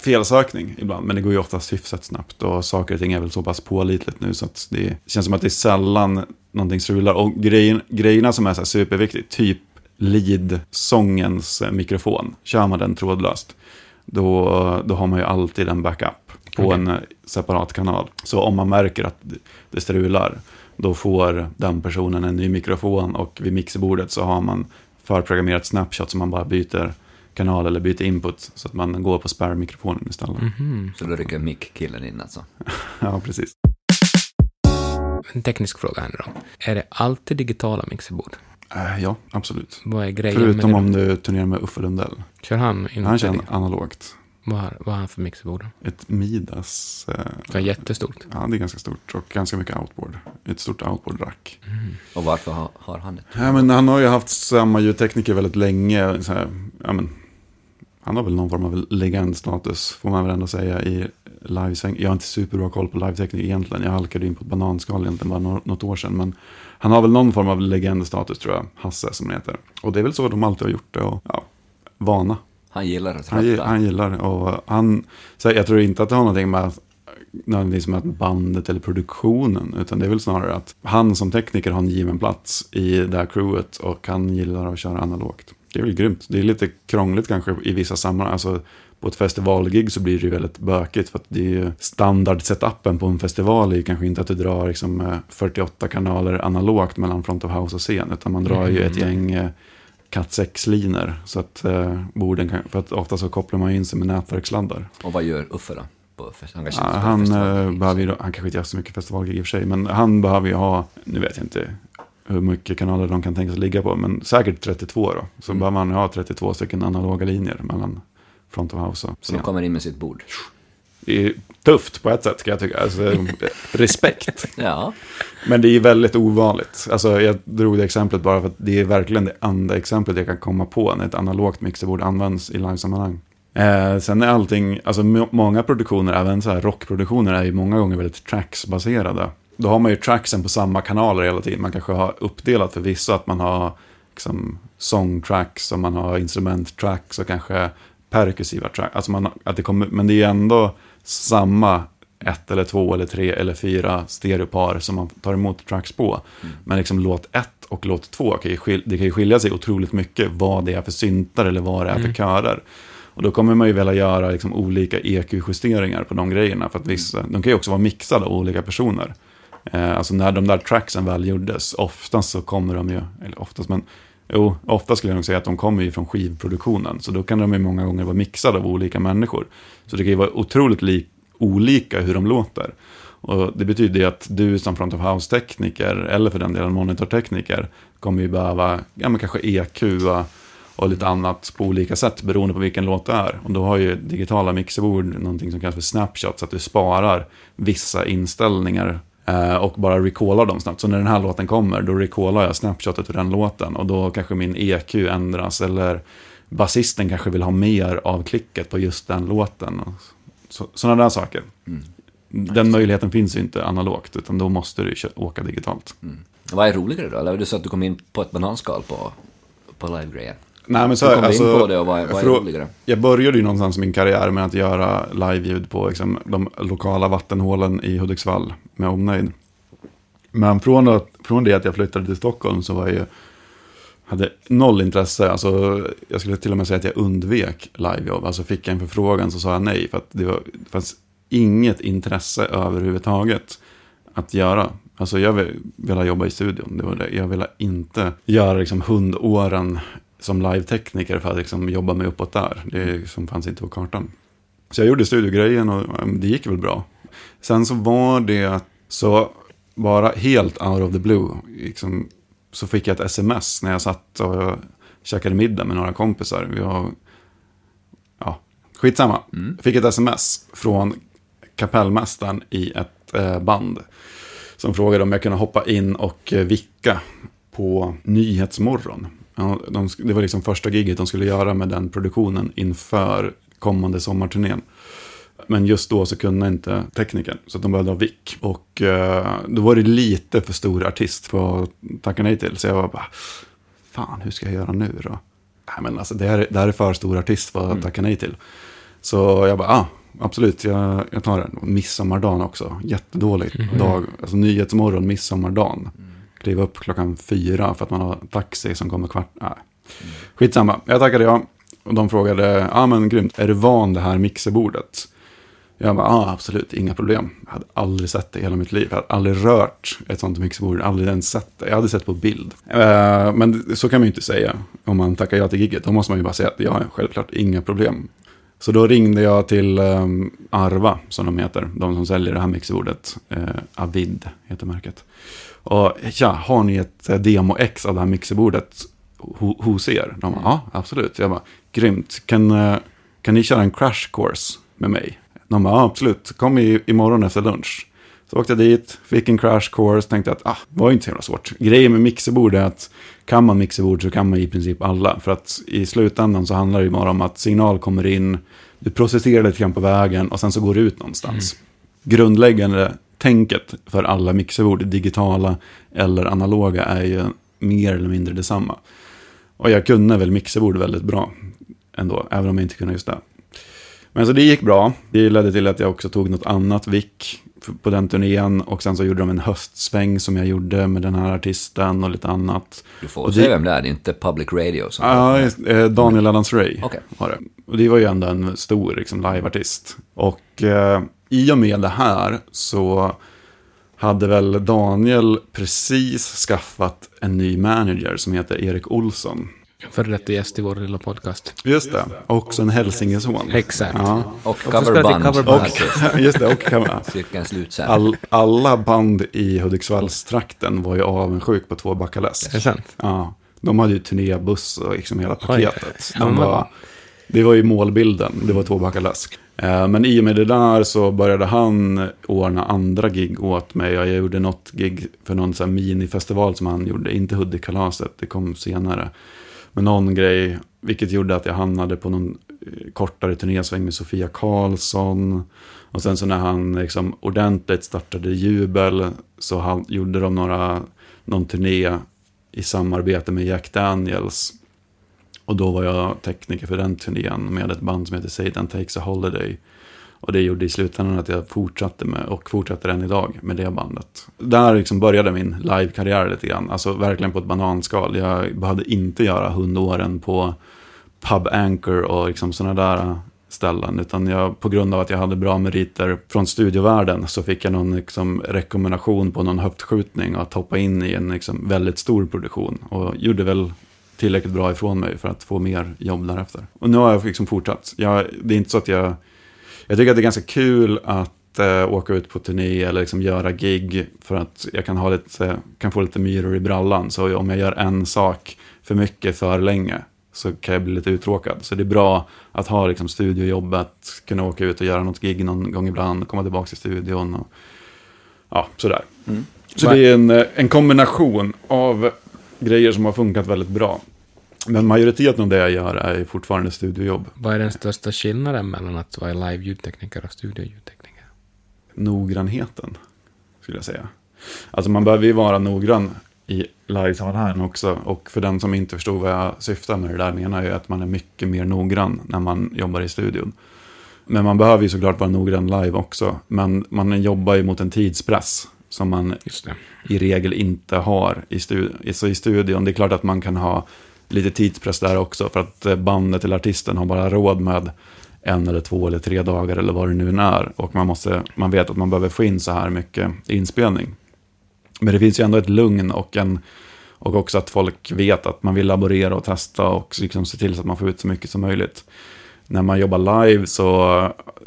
S3: felsökning ibland, men det går ju oftast hyfsat snabbt. Och saker och ting är väl så pass pålitligt nu så att det känns som att det är sällan någonting strular. Och grejen, grejerna som är så här superviktigt, typ lead-sångens mikrofon, kör man den trådlöst, då, då har man ju alltid en backup på
S2: Okej.
S3: en separat kanal. Så om man märker att det strular, då får den personen en ny mikrofon och vid mixerbordet så har man förprogrammerat snapshot som man bara byter kanal eller byter input så att man går på spare-mikrofonen istället.
S2: Mhm.
S1: Så då rycker mick-killen in alltså.
S3: Ja, precis.
S2: En teknisk fråga här nu då. Är det alltid digitala mixerbord?
S3: Eh, ja, absolut.
S2: Vad är grejen
S3: Förutom
S2: med
S3: om
S2: det?
S3: du turnerar med Uffe Lundell.
S2: Kör han
S3: Han kör analogt.
S2: Vad har, vad har han för mixerbord?
S3: Ett Midas. Eh,
S2: jättestort.
S3: ja, det är ganska stort och ganska mycket outboard. Ett stort outboard-rack.
S1: Och varför har, har han det?
S3: Ja, men han har ju haft samma ljudtekniker väldigt länge. Så här, ja, men, han har väl någon form av legendstatus, får man väl ändå säga, i livesväng. Jag har inte superbra koll på liveteknik egentligen. Jag halkade in på ett bananskal egentligen bara nå- något år sedan. Men han har väl någon form av legendstatus tror jag, Hasse som han heter. Och det är väl så de alltid har gjort det. Och, ja, vana.
S1: Han gillar att
S3: Han,
S1: ratta.
S3: han gillar det. Och han, så jag tror inte att det har någonting med nödvändigtvis med att bandet eller produktionen. Utan det är väl snarare att han som tekniker har en given plats i det här crewet. Och han gillar att köra analogt. Det är väl grymt. Det är lite krångligt kanske i vissa sammanhang. Alltså, på ett festivalgig så blir det ju väldigt bökigt. För att det är ju standard-setupen på en festival är ju kanske inte att du drar liksom eh, 48 kanaler analogt mellan front of house och scen. Utan man drar ju ett gäng eh, cat 6-linor. Så att eh, borden kan, för att ofta så kopplar man in sig med nätverksladdar.
S1: Och vad gör Uffe då? På fest- han
S3: Ja, han eh, behöver ju, han kanske inte gör så mycket festivalgig i och för sig, men han behöver ju ha, nu vet jag inte hur mycket kanaler de kan tänka sig ligga på, men säkert 32 då. Så
S1: Mm.
S3: behöver man ha 32 stycken analoga linjer mellan front of house och
S1: Så de
S3: scen.
S1: kommer in med sitt bord.
S3: Är tufft på ett sätt kan jag tycka, alltså, respekt.
S1: Ja.
S3: Men det är väldigt ovanligt. Alltså, jag drog det exemplet bara för att det är verkligen det enda exemplet jag kan komma på när ett analogt mixerbord används i livesammanhang. Eh, sen är allting, alltså må- många produktioner, även så här rockproduktioner, är ju många gånger väldigt tracksbaserade. Då har man ju tracksen på samma kanaler hela tiden. Man kanske har uppdelat för vissa att man har liksom, sångtracks och man har instrumenttracks och kanske perkussiva tracks. Alltså man, att det kommer, men det är ju ändå samma ett eller två eller tre eller fyra stereopar som man tar emot tracks på. Men liksom låt ett och låt två, kan ju det kan ju skilja sig otroligt mycket vad det är för syntar eller vad det är för körer. Och då kommer man ju vilja göra liksom olika EQ-justeringar på de grejerna. För att vissa, de kan ju också vara mixade av olika personer. Eh, alltså när de där tracksen väl gjordes, oftast så kommer de ju, eller oftast, men jo, ofta skulle jag nog säga att de kommer ju från skivproduktionen. Så då kan de ju många gånger vara mixade av olika människor. Så det kan ju vara otroligt li- olika hur de låter. Och det betyder ju att du som front of house-tekniker, eller för den delen monitortekniker, kommer ju behöva, ja men kanske EQa och lite annat på olika sätt beroende på vilken låt det är. Och då har ju digitala mixerbord någonting som kallas för snapshot, så att du sparar vissa inställningar och bara recallar dem snabbt. Så när den här låten kommer, då recallar jag snapshotet för den låten och då kanske min EQ ändras eller basisten kanske vill ha mer av klicket på just den låten. Så, sådana där saker. Den möjligheten finns ju inte analogt, utan då måste du åka digitalt.
S1: Vad är roligare då? Eller du sa att du kom in på ett bananskal på, på live-grejen.
S3: Nej, men så,
S1: kom du
S3: alltså,
S1: in på det och vad vad är roligare?
S3: Jag började ju någonstans min karriär med att göra live-ljud på liksom, de lokala vattenhålen i Hudiksvall med omnejd. Men från, att, från det att jag flyttade till Stockholm så var jag ju, hade noll intresse. Alltså, jag skulle till och med säga att jag undvek livejobb. Alltså fick jag en förfrågan så sa jag nej. För att det, var, det fanns inget intresse överhuvudtaget att göra. Alltså jag vill- ville jobba i studion. Det var det. Jag ville inte göra liksom hundåren som live-tekniker för att liksom jobba mig uppåt där. Det liksom fanns inte på kartan. Så jag gjorde studiogrejen och det gick väl bra. Sen så var det så bara helt out of the blue, liksom, så fick jag ett sms när jag satt och käkade middag med några kompisar. Vi var, ja, skitsamma. Fick ett sms från kapellmästaren i ett eh, band. Som frågade om jag kunde hoppa in och eh, vicka på Nyhetsmorgon. Ja, de, det var liksom första giget de skulle göra med den produktionen inför kommande sommarturnén. Men just då så kunde inte tekniken, så de behövde ha vick. Och eh, då var det lite för stor artist för att tacka nej till. Så jag var bara, fan hur ska jag göra nu då? Nej men alltså det här, är- det här är för stor artist för att tacka nej till. Så jag bara, ah, absolut, jag, jag tar den. Midsommardagen också, jättedålig dag. Alltså nyhetsmorgon, midsommardagen. Kliva upp klockan fyra för att man har taxi som kommer kvart. Nej. Skitsamma, jag tackade ja. Och de frågade, ja ah, men grymt, är du van det här mixerbordet? Jag bara, ja absolut, inga problem. Jag hade aldrig sett det i hela mitt liv. Jag hade aldrig rört ett sånt mixerbord, aldrig ens sett det. Jag hade sett på bild. Eh, men så kan man ju inte säga om man tackar ja till gigget. Då måste man ju bara säga att ja, självklart, inga problem. Så då ringde jag till eh, Arva, som de heter, de som säljer det här mixerbordet. Eh, Avid heter märket. Och ja, har ni ett eh, demo-ex av det här mixerbordet ho hos er? De bara, ja, absolut. Jag bara, grymt. Kan, uh, kan ni köra en crash course med mig? De bara, ja, absolut. Kom i, imorgon efter lunch. Så åkte jag dit, fick en crash course, tänkte att ah, det var inte så himla svårt. Grejen med mixerbord är att kan man mixerbord så kan man i princip alla. För att i slutändan så handlar det ju bara om att signal kommer in, du processerar lite grann på vägen och sen så går det ut någonstans. Mm. Grundläggande tänket för alla mixerbord, digitala eller analoga, är ju mer eller mindre detsamma. Och jag kunde väl mixerbord väldigt bra ändå, även om jag inte kunde just det. Men så det gick bra. Det ledde till att jag också tog något annat vick på den turnén. Och sen så gjorde de en höstsväng som jag gjorde med den här artisten och lite annat.
S1: Du får säga vem det är, det är inte Public Radio.
S3: Som ja, eh, Daniel Adams Ray
S1: okay.
S3: var det. Och det var ju ändå en stor liksom, liveartist. Och eh, i och med det här så hade väl Daniel precis skaffat en ny manager som heter Erik Olsson.
S2: Före detta gäst i vår lilla podcast.
S3: Just det, också en hälsingeson.
S2: Exakt.
S3: Ja.
S1: Och coverband.
S2: coverband.
S3: Och, just det, och cover.
S1: All,
S3: alla band i Hudiksvallstrakten var ju avundsjuk på två Backaläsk.
S2: Är det sant?
S3: Ja. De hade ju turnébuss och liksom hela paketet. De var, det var ju målbilden, det var två backar läsk. Eh, men i och med det där så började han ordna andra gig åt mig. Jag gjorde något gig för någon sån minifestival som han gjorde, inte Hudikkalaset, det kom senare Men någon grej. Vilket gjorde att jag hamnade på någon eh, kortare turnésväng med Sofia Karlsson. Och sen så när han liksom ordentligt startade Jubel så han, gjorde de några, någon turné i samarbete med Jack Daniels. Och då var jag tekniker för den turnén med ett band som heter Satan Takes a Holiday. Och det gjorde i slutändan att jag fortsatte med, och fortsätter än idag, med det bandet. Där liksom började min live-karriär lite grann. Alltså verkligen på ett bananskal. Jag behövde inte göra hundåren på Pub Anchor och liksom sådana där ställen. Utan jag, på grund av att jag hade bra meriter från studiovärlden så fick jag någon liksom, rekommendation på någon höftskjutning att hoppa in i en liksom, väldigt stor produktion. Och gjorde väl tillräckligt bra ifrån mig för att få mer jobb därefter. Och nu har jag liksom fortsatt. Jag, det är inte så att jag jag tycker att det är ganska kul att uh, åka ut på turné eller liksom göra gig för att jag kan, ha lite, kan få lite myror i brallan. Så om jag gör en sak för mycket för länge så kan jag bli lite uttråkad. Så det är bra att ha liksom studiojobbet, kunna åka ut och göra något gig någon gång ibland, komma tillbaka till studion och ja, sådär. Mm. Så det är en, eh, en kombination av grejer som har funkat väldigt bra. Men majoriteten av det jag gör är fortfarande studiojobb.
S2: Vad är den största skillnaden mellan att vara live-ljudtekniker och studioljudtekniker?
S3: Noggrannheten, skulle jag säga. Alltså man behöver ju vara noggrann i livesammanhang också. Och för den som inte förstod vad jag syftar med det där menar jag att man är mycket mer noggrann när man jobbar i studion. Men man behöver ju såklart vara noggrann live också. Men man jobbar ju mot en tidspress som man i regel inte har i, studi så i studion. Det är klart att man kan ha lite tidspress där också. För att eh, bandet eller artisten har bara råd med en eller två eller tre dagar eller vad det nu är. Och man, måste, man vet att man behöver få in så här mycket inspelning. Men det finns ju ändå ett lugn och, en, och också att folk vet att man vill laborera och testa och liksom se till så att man får ut så mycket som möjligt. När man jobbar live så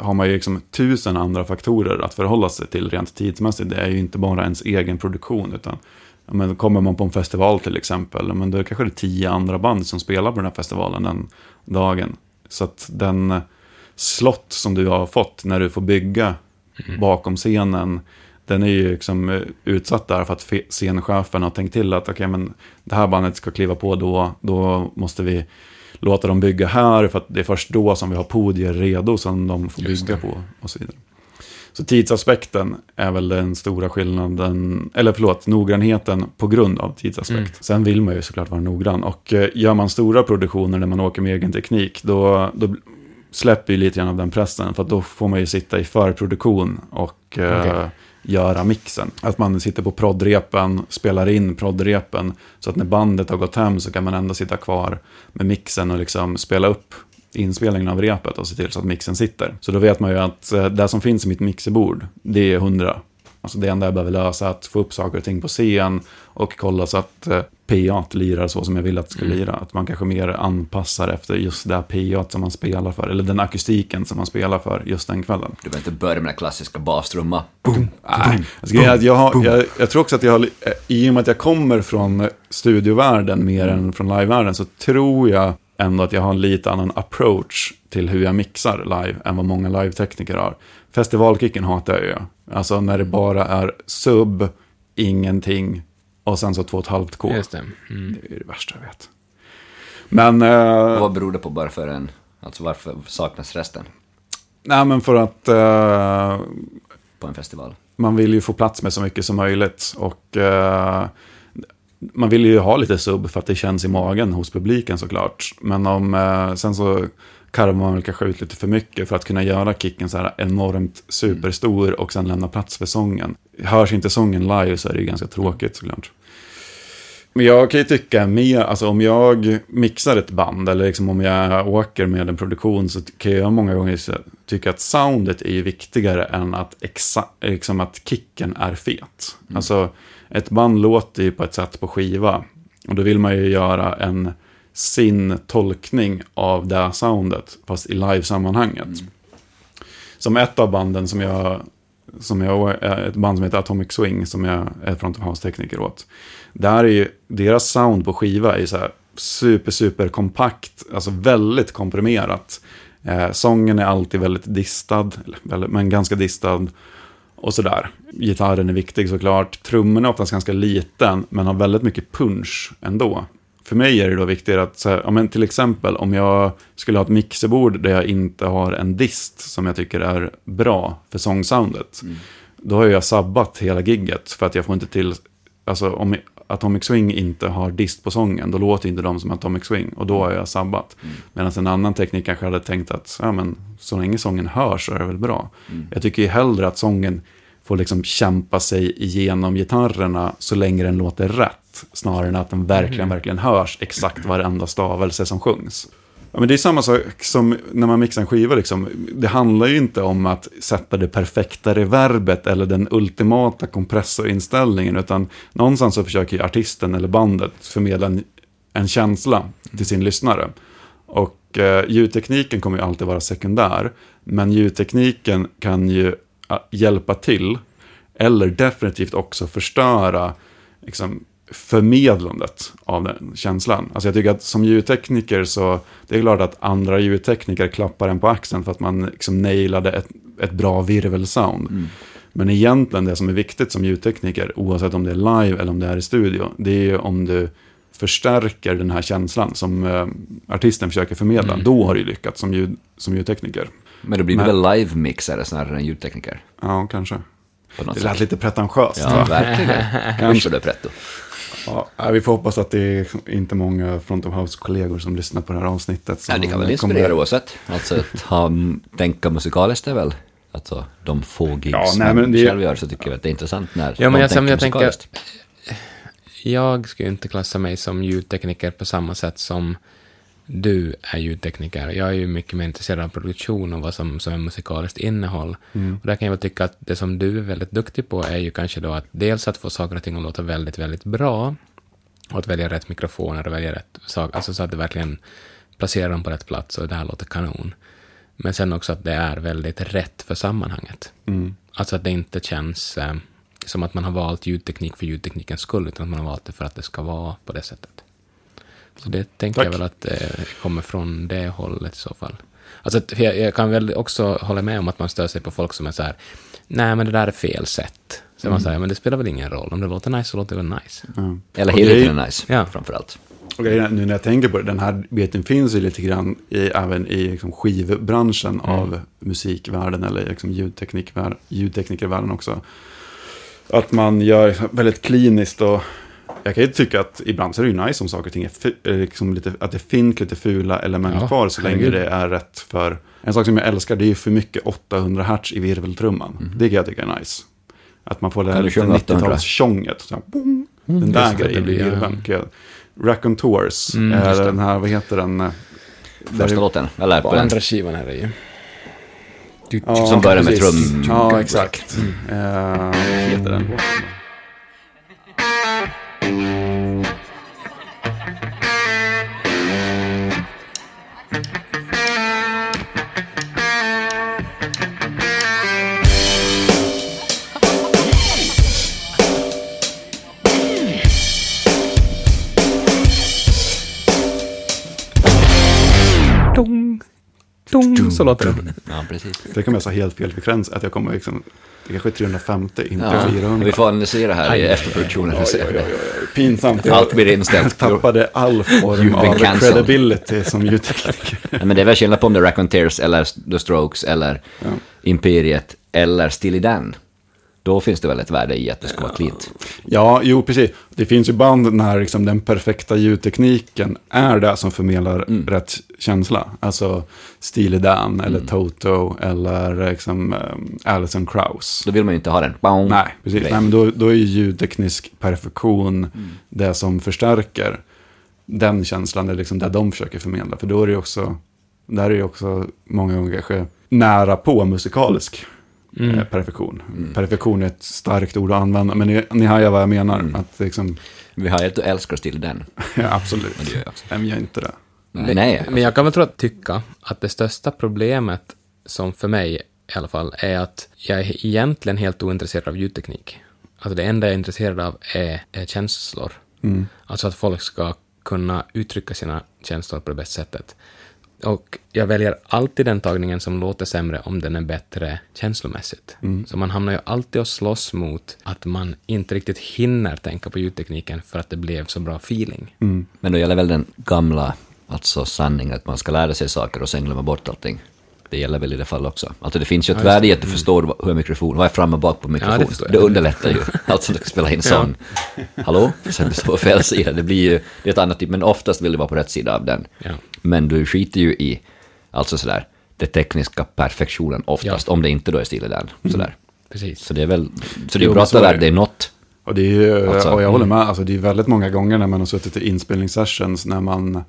S3: har man ju liksom tusen andra faktorer att förhålla sig till rent tidsmässigt. Det är ju inte bara ens egen produktion utan men kommer man på en festival till exempel, men då är det kanske det tio andra band som spelar på den här festivalen den dagen. Så att den slott som du har fått när du får bygga mm. bakom scenen, den är ju liksom utsatt där för att scenchefen har tänkt till att okay, men det här bandet ska kliva på då, då måste vi låta dem bygga här för att det är först då som vi har podier redo som de får bygga på och så vidare. Så tidsaspekten är väl den stora skillnaden, eller förlåt, noggrannheten på grund av tidsaspekt. Mm. Sen vill man ju såklart vara noggrann. Och eh, gör man stora produktioner när man åker med egen teknik, då, då släpper ju lite grann av den pressen. För då får man ju sitta i förproduktion och eh, okay göra mixen. Att man sitter på proddrepen, spelar in proddrepen. Så att när bandet har gått hem så kan man ändå sitta kvar med mixen och liksom spela upp inspelningen av repet och se till så att mixen sitter. Så då vet man ju att eh, det som finns i mitt mixerbord, det är 100. Alltså det enda jag behöver lösa är att få upp saker och ting på scen och kolla så att eh, PA lirar så som jag vill att det ska
S2: Mm.
S3: lira. Att man kanske mer anpassar efter just det PA som man spelar för, eller den akustiken som man spelar för just den kvällen.
S1: Du behöver inte börja med den klassiska bastrumma.
S3: Nej, grejen är att jag, har, jag, jag tror också att jag har, eh, i och med att jag kommer från studiovärlden mer än från livevärlden så tror jag ändå att jag har en lite annan approach till hur jag mixar live än vad många live-tekniker har. Festivalkicken hatar jag ju. Alltså när det bara är sub, ingenting och sen så två och ett halvt K.
S2: Just det. Mm.
S3: Det är det värsta jag vet. Men, eh,
S1: vad beror det på bara för en? Alltså varför saknas resten
S3: nej men för att eh,
S1: på en festival?
S3: man vill ju få plats med så mycket som möjligt. Och eh, man vill ju ha lite sub för att det känns i magen hos publiken såklart. Men om, eh, sen så karvar kanske ut lite för mycket för att kunna göra kicken så här enormt superstor och sen lämna plats för sången. Hörs inte sången live så är det ju ganska tråkigt såklart. Men jag kan ju tycka mer, alltså om jag mixar ett band eller liksom om jag åker med en produktion så kan jag många gånger tycka att soundet är ju viktigare än att, exa, liksom att kicken är fet. Alltså ett band låter ju på ett sätt på skiva och då vill man ju göra en sin tolkning av det soundet fast i live-sammanhanget. Som ett av banden som jag, som jag, ett band som heter Atomic Swing som jag är front of house-tekniker åt. Där är ju, deras sound på skiva är så här super, super kompakt, alltså väldigt komprimerat. Eh, sången är alltid väldigt distad, väldigt, men ganska distad. Och sådär. Gitarren är viktig såklart. Trummorna är oftast ganska liten, men har väldigt mycket punch ändå. För mig är det då viktigare att, så här, ja, men till exempel om jag skulle ha ett mixerbord där jag inte har en dist som jag tycker är bra för sångsoundet. Då har jag sabbat hela gigget för att jag får inte till, alltså om Atomic Swing inte har dist på sången, då låter inte de som Atomic Swing och då har jag sabbat. Medan en annan teknik kanske hade tänkt att, ja men så länge sången hörs så är det väl bra. Jag tycker ju hellre att sången får liksom kämpa sig igenom gitarrerna så länge den låter rätt. Snarare än att den verkligen, verkligen hörs exakt varenda stavelse som sjungs. Ja, men det är samma sak som när man mixar en skiva. Liksom. Det handlar ju inte om att sätta det perfekta reverbet eller den ultimata kompressorinställningen. Utan någonstans så försöker ju artisten eller bandet förmedla en, en känsla till sin lyssnare. Och eh, ljudtekniken kommer ju alltid vara sekundär. Men ljudtekniken kan ju ah, hjälpa till. Eller definitivt också förstöra liksom, förmedlandet av den känslan. Alltså jag tycker att som ljudtekniker så, det är klart att andra ljudtekniker klappar en på axeln för att man liksom nailade ett, ett bra virvelsound. Men egentligen det som är viktigt som ljudtekniker, oavsett om det är live eller om det är i studio, det är ju om du förstärker den här känslan som eh, artisten försöker förmedla. Då har du lyckats som, ljud, som ljudtekniker.
S1: Men då blir det
S3: Men-
S1: väl live-mixare snarare än ljudtekniker?
S3: Ja, kanske. Det
S1: sätt.
S3: lät lite pretentiöst.
S1: Ja,
S3: va?
S1: verkligen. Kanske du är pretto.
S3: Ja, vi får hoppas att det är inte många Front of House-kollegor som lyssnar på det här avsnittet. som
S1: Ja, det kan väl
S3: kommer-
S1: inspirera oavsett. Alltså att ha, tänka musikaliskt är väl, alltså de få gigs
S3: Ja, nej,
S1: man
S3: men det-
S1: själv gör så tycker jag att det är intressant när
S2: Ja, men jag, sen, jag tänker,
S1: musikaliskt.
S2: jag skulle inte klassa mig som ljudtekniker på samma sätt som du är ljudtekniker. Jag är ju mycket mer intresserad av produktion och vad som, som är musikaliskt innehåll. Och där kan jag väl tycka att det som du är väldigt duktig på är ju kanske då att dels att få saker och ting att låta väldigt, väldigt bra och att välja rätt mikrofoner och välja rätt sak, alltså så att du verkligen placerar dem på rätt plats och det här låter kanon. Men sen också att det är väldigt rätt för sammanhanget.
S3: Mm.
S2: Alltså att det inte känns eh, som att man har valt ljudteknik för ljudteknikens skull, utan att man har valt det för att det ska vara på det sättet. Så det tänker
S3: Tack.
S2: jag väl att det kommer från det hållet i så fall. Alltså, jag, jag kan väl också hålla med om att man stör sig på folk som är så här, nej men det där är fel sätt. Så man säger, men det spelar väl ingen roll, om det låter nice så låter det väl nice.
S3: Ja.
S1: Eller helheten är nice,
S2: Ja.
S1: framförallt.
S3: Och nu när jag tänker på det, den här biten finns ju lite grann i, även i liksom skivbranschen av musikvärlden eller liksom ljudteknikvär, ljudteknikervärlden också. Att man gör väldigt kliniskt och jag kan ju tycka att ibland så är det ju nice om saker och ting är eh, liksom lite, att det finns lite fula element
S2: Ja,
S3: kvar så länge det är rätt för... En sak som jag älskar det är ju för mycket 800 hertz i virveltrumman. Det kan jag tycka är nice. Att man får det här
S1: Kan du
S3: lite
S1: sjunga 800?
S3: 90-talstjånget. så här, boom, Den där grejen i
S2: ja.
S3: virveln. kan jag- Racontours,
S2: Mm, det.
S3: den här, vad heter den? eh,
S1: första låten, eller
S2: På andra skivan är det ju. Du,
S3: Ja,
S1: som börjar med
S3: precis.
S1: trum.
S3: Ja, exakt. Eh, vad heter den låten?
S2: Dong, dong, så låter det.
S1: Ja, precis.
S3: Det kan jag säga helt fel frekvens, att jag kommer liksom, det kanske är 350, inte
S1: Ja,
S3: 400.
S1: vi får analysera här i efterproduktionen.
S3: Pinsamt.
S1: Allt blir inställt.
S3: Jag tappade all form av
S1: cancelled.
S3: credibility som ljudtekniker.
S1: Nej, Men det är väl skillnad på om det är Raconteurs eller The Strokes eller Imperiet eller Steely Dan. Då finns det väl ett värde i att det ska vara cleant.
S3: Ja, jo precis. Det finns ju band när liksom den perfekta ljudtekniken är det som förmedlar
S1: Mm.
S3: rätt känsla. Alltså Steely Dan eller Toto eller liksom um, Alison Krauss.
S1: Då vill man ju inte ha den. Boom.
S3: Nej, precis. Nej, men då, då är ju ljudteknisk perfektion
S1: Mm.
S3: det som förstärker den känslan, är liksom det de försöker förmedla. För då är det ju också, där är det ju också många gånger kanske nära på musikalisk
S1: Mm.
S3: eh, perfektion. Perfektion är ett starkt ord att använda, men ni, ni hör vad jag menar.
S1: Mm.
S3: Att liksom,
S1: Vi har ju att du älskar Steely Dan.
S3: ja, absolut.
S1: Men det gör jag också.
S3: Vem gör inte det?
S1: Nej, nej.
S2: Men jag kan väl tro att tycka att det största problemet, som för mig i alla fall, är att jag är egentligen helt ointresserad av ljudteknik. Alltså det enda jag är intresserad av är, är känslor. Alltså att folk ska kunna uttrycka sina känslor på det bästa sättet. Och jag väljer alltid den tagningen som låter sämre om den är bättre känslomässigt. Så man hamnar ju alltid och slåss mot att man inte riktigt hinner tänka på ljudtekniken för att det blev så bra feeling.
S1: Men då gäller väl den gamla alltså sanningen att man ska lära sig saker och sen glömma bort allting. Det gäller väl i det fallet också. Alltså det finns ju ett värde i att du förstår vad- hur mikrofon, vad är fram och bak på mikrofon.
S2: det förstår jag.
S1: det underlättar ju. Alltså du ska spela in sån. Hallå? Sen du står på fel sida. Det blir ju, det är ett annat typ, men oftast vill du vara på rätt sida av den.
S2: Ja.
S1: Men du skiter ju i, alltså sådär, det tekniska perfektionen oftast, om det inte då är Steely Dan. Sådär.
S2: Precis.
S1: Så det är väl, så det är
S3: Jo,
S1: bra att
S3: så
S1: du
S3: är
S1: lär
S3: det.
S1: dig något.
S3: Och, det är ju,
S1: Alltså,
S3: och jag håller med, alltså, det är väldigt många gånger när man har suttit i inspelningssessions när man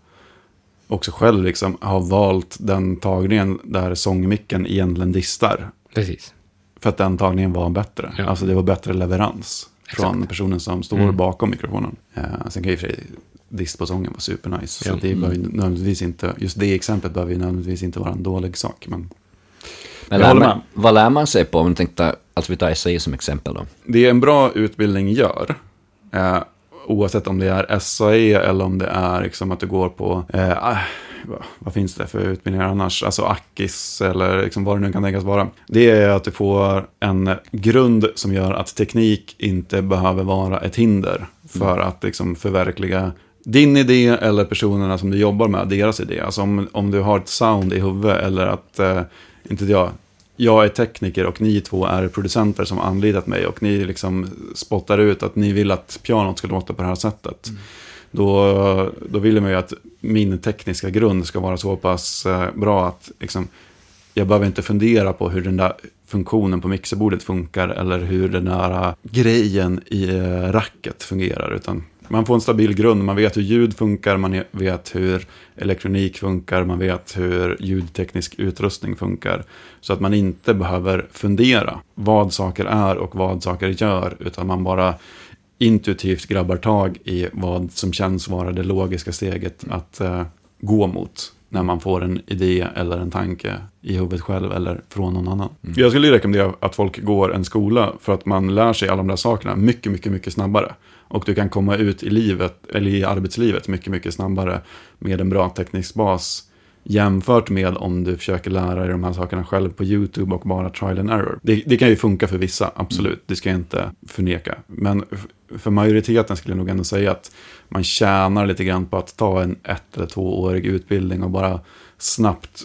S3: också själv liksom har valt den tagningen där sångmicken egentligen distar.
S2: Precis.
S3: För att den tagningen var bättre.
S2: Ja.
S3: Alltså det var bättre leverans från
S2: Exakt.
S3: personen som står
S2: Mm.
S3: bakom mikrofonen. Eh, sen kan ju för sig dist på sången vara supernice.
S2: Ja.
S3: Så det behöver ju nödvändigtvis inte, just det exemplet behöver ju nödvändigtvis inte vara en dålig sak. Men
S1: Men
S3: Jag håller
S1: man,
S3: med.
S1: vad lär man sig på, om du tänkte, alltså vi tar SAI som exempel då.
S3: det en bra utbildning gör, eh, oavsett om det är SAE eller om det är liksom att du går på, eh, ah, vad, finns det för utbildningar annars? Alltså Akis eller liksom vad det nu kan tänkas vara. Det är att du får en grund som gör att teknik inte behöver vara ett hinder för att liksom förverkliga din idé eller personerna som du jobbar med, deras idé. Alltså om, om du har ett sound i huvudet eller att, eh, inte vet jag, jag är tekniker och ni två är producenter som anlitat mig och ni liksom spottar ut att ni vill att pianot ska låta på det här sättet. Då, då vill man ju att min tekniska grund ska vara så pass eh, bra att liksom, jag behöver inte fundera på hur den där funktionen på mixerbordet funkar eller hur den där eh, grejen i eh, racket fungerar. Utan man får en stabil grund, man vet hur ljud funkar, man vet hur elektronik funkar, man vet hur ljudteknisk utrustning funkar. Så att man inte behöver fundera vad saker är och vad saker gör, utan man bara intuitivt grabbar tag i vad som känns vara det logiska steget att eh, gå mot när man får en idé eller en tanke i huvudet själv eller från någon annan. Mm. Jag skulle rekommendera att folk går en skola för att man lär sig alla de där sakerna mycket, mycket, mycket snabbare. Och du kan komma ut i livet, eller i arbetslivet mycket, mycket snabbare med en bra teknisk bas jämfört med om du försöker lära dig de här sakerna själv på YouTube och bara trial and error. Det, det kan ju funka för vissa, absolut, det ska jag inte förneka. Men för majoriteten skulle jag nog ändå säga att man tjänar lite grann på att ta en ett eller tvåårig utbildning och bara snabbt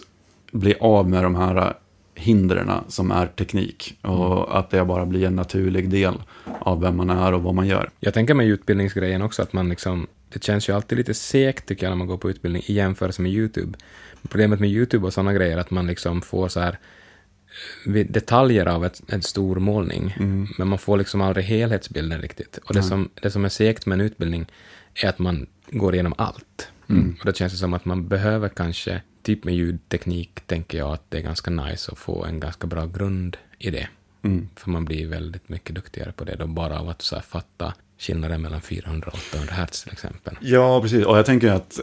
S3: bli av med de här hindren som är teknik. Och att det bara blir en naturlig del av vem man är och vad man gör.
S2: Jag tänker med utbildningsgrejen också att man liksom, det känns ju alltid lite segt tycker jag när man går på utbildning i jämförelse med YouTube. Problemet med YouTube och sådana grejer är att man liksom får så här eh, detaljer av ett, en stor målning, men man får liksom aldrig helhetsbilden riktigt. Och det, som, det som är segt med en utbildning är att man går igenom allt. Och då känns det som att man behöver kanske typ med ljudteknik tänker jag att det är ganska nice att få en ganska bra grund i det.
S3: Mm.
S2: För man blir väldigt mycket duktigare på det då, bara av att så fatta skillnaden mellan 400 och 800 hertz till exempel.
S3: Ja, precis. Och jag tänker att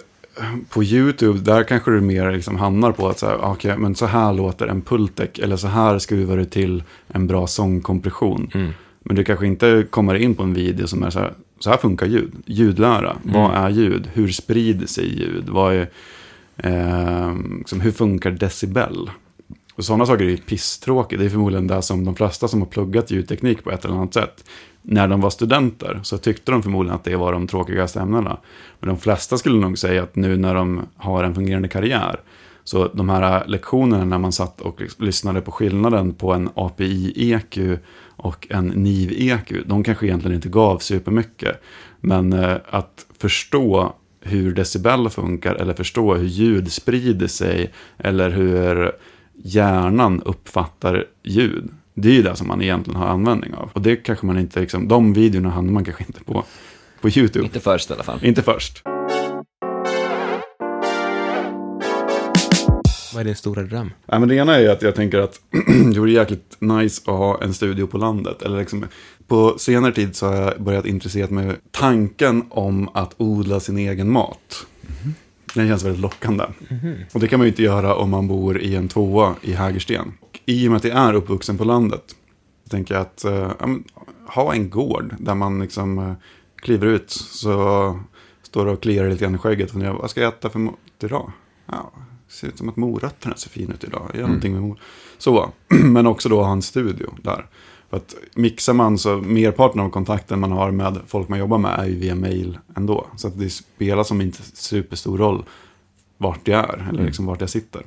S3: på YouTube, där kanske du mer liksom hamnar på att så här, okay, men så här låter en pultek, eller så här skruvar du till en bra sångkompression.
S2: Mm.
S3: Men du kanske inte kommer in på en video som är så här, så här funkar ljud. Ljudlära, vad är ljud? Hur sprider sig ljud? Vad är, eh, liksom, hur funkar decibel? Och sådana saker är ju pisstråkigt. Det är förmodligen det som de flesta som har pluggat ljudteknik på ett eller annat sätt. När de var studenter så tyckte de förmodligen att det var de tråkigaste ämnena. Men de flesta skulle nog säga att nu när de har en fungerande karriär. Så de här lektionerna när man satt och lyssnade på skillnaden på en API-EQ och en NIV-EQ. De kanske egentligen inte gav supermycket. Men eh, att förstå hur decibel funkar eller förstå hur ljud sprider sig. Eller hur hjärnan uppfattar ljud. Det är ju det som man egentligen har användning av. Och det kanske man inte, liksom, de videorna hamnar man kanske inte på, på YouTube.
S1: Inte först i alla fall.
S3: Inte först.
S2: Vad är din stora dröm?
S3: Ja, men det ena är att jag tänker att det vore jäkligt nice att ha en studio på landet. Eller liksom, på senare tid så har jag börjat intressera mig för tanken om att odla sin egen mat. Den känns väldigt lockande. Och det kan man ju inte göra om man bor i en tvåa i Hägersten. Och I och med att jag är uppvuxen på landet, så tänker jag att eh, ja, men, ha en gård där man liksom eh, kliver ut, så står och kliar lite grann i skägget och funderar, vad ska jag äta för mat idag? Ja, ser ut som att morötterna ser fina ut idag. Gör någonting med mor. Så, men också då ha en studio där. För att mixar man så merparten av kontakten man har med folk man jobbar med är ju via mail ändå. Så att det spelar som inte superstor roll vart jag är eller liksom vart jag sitter.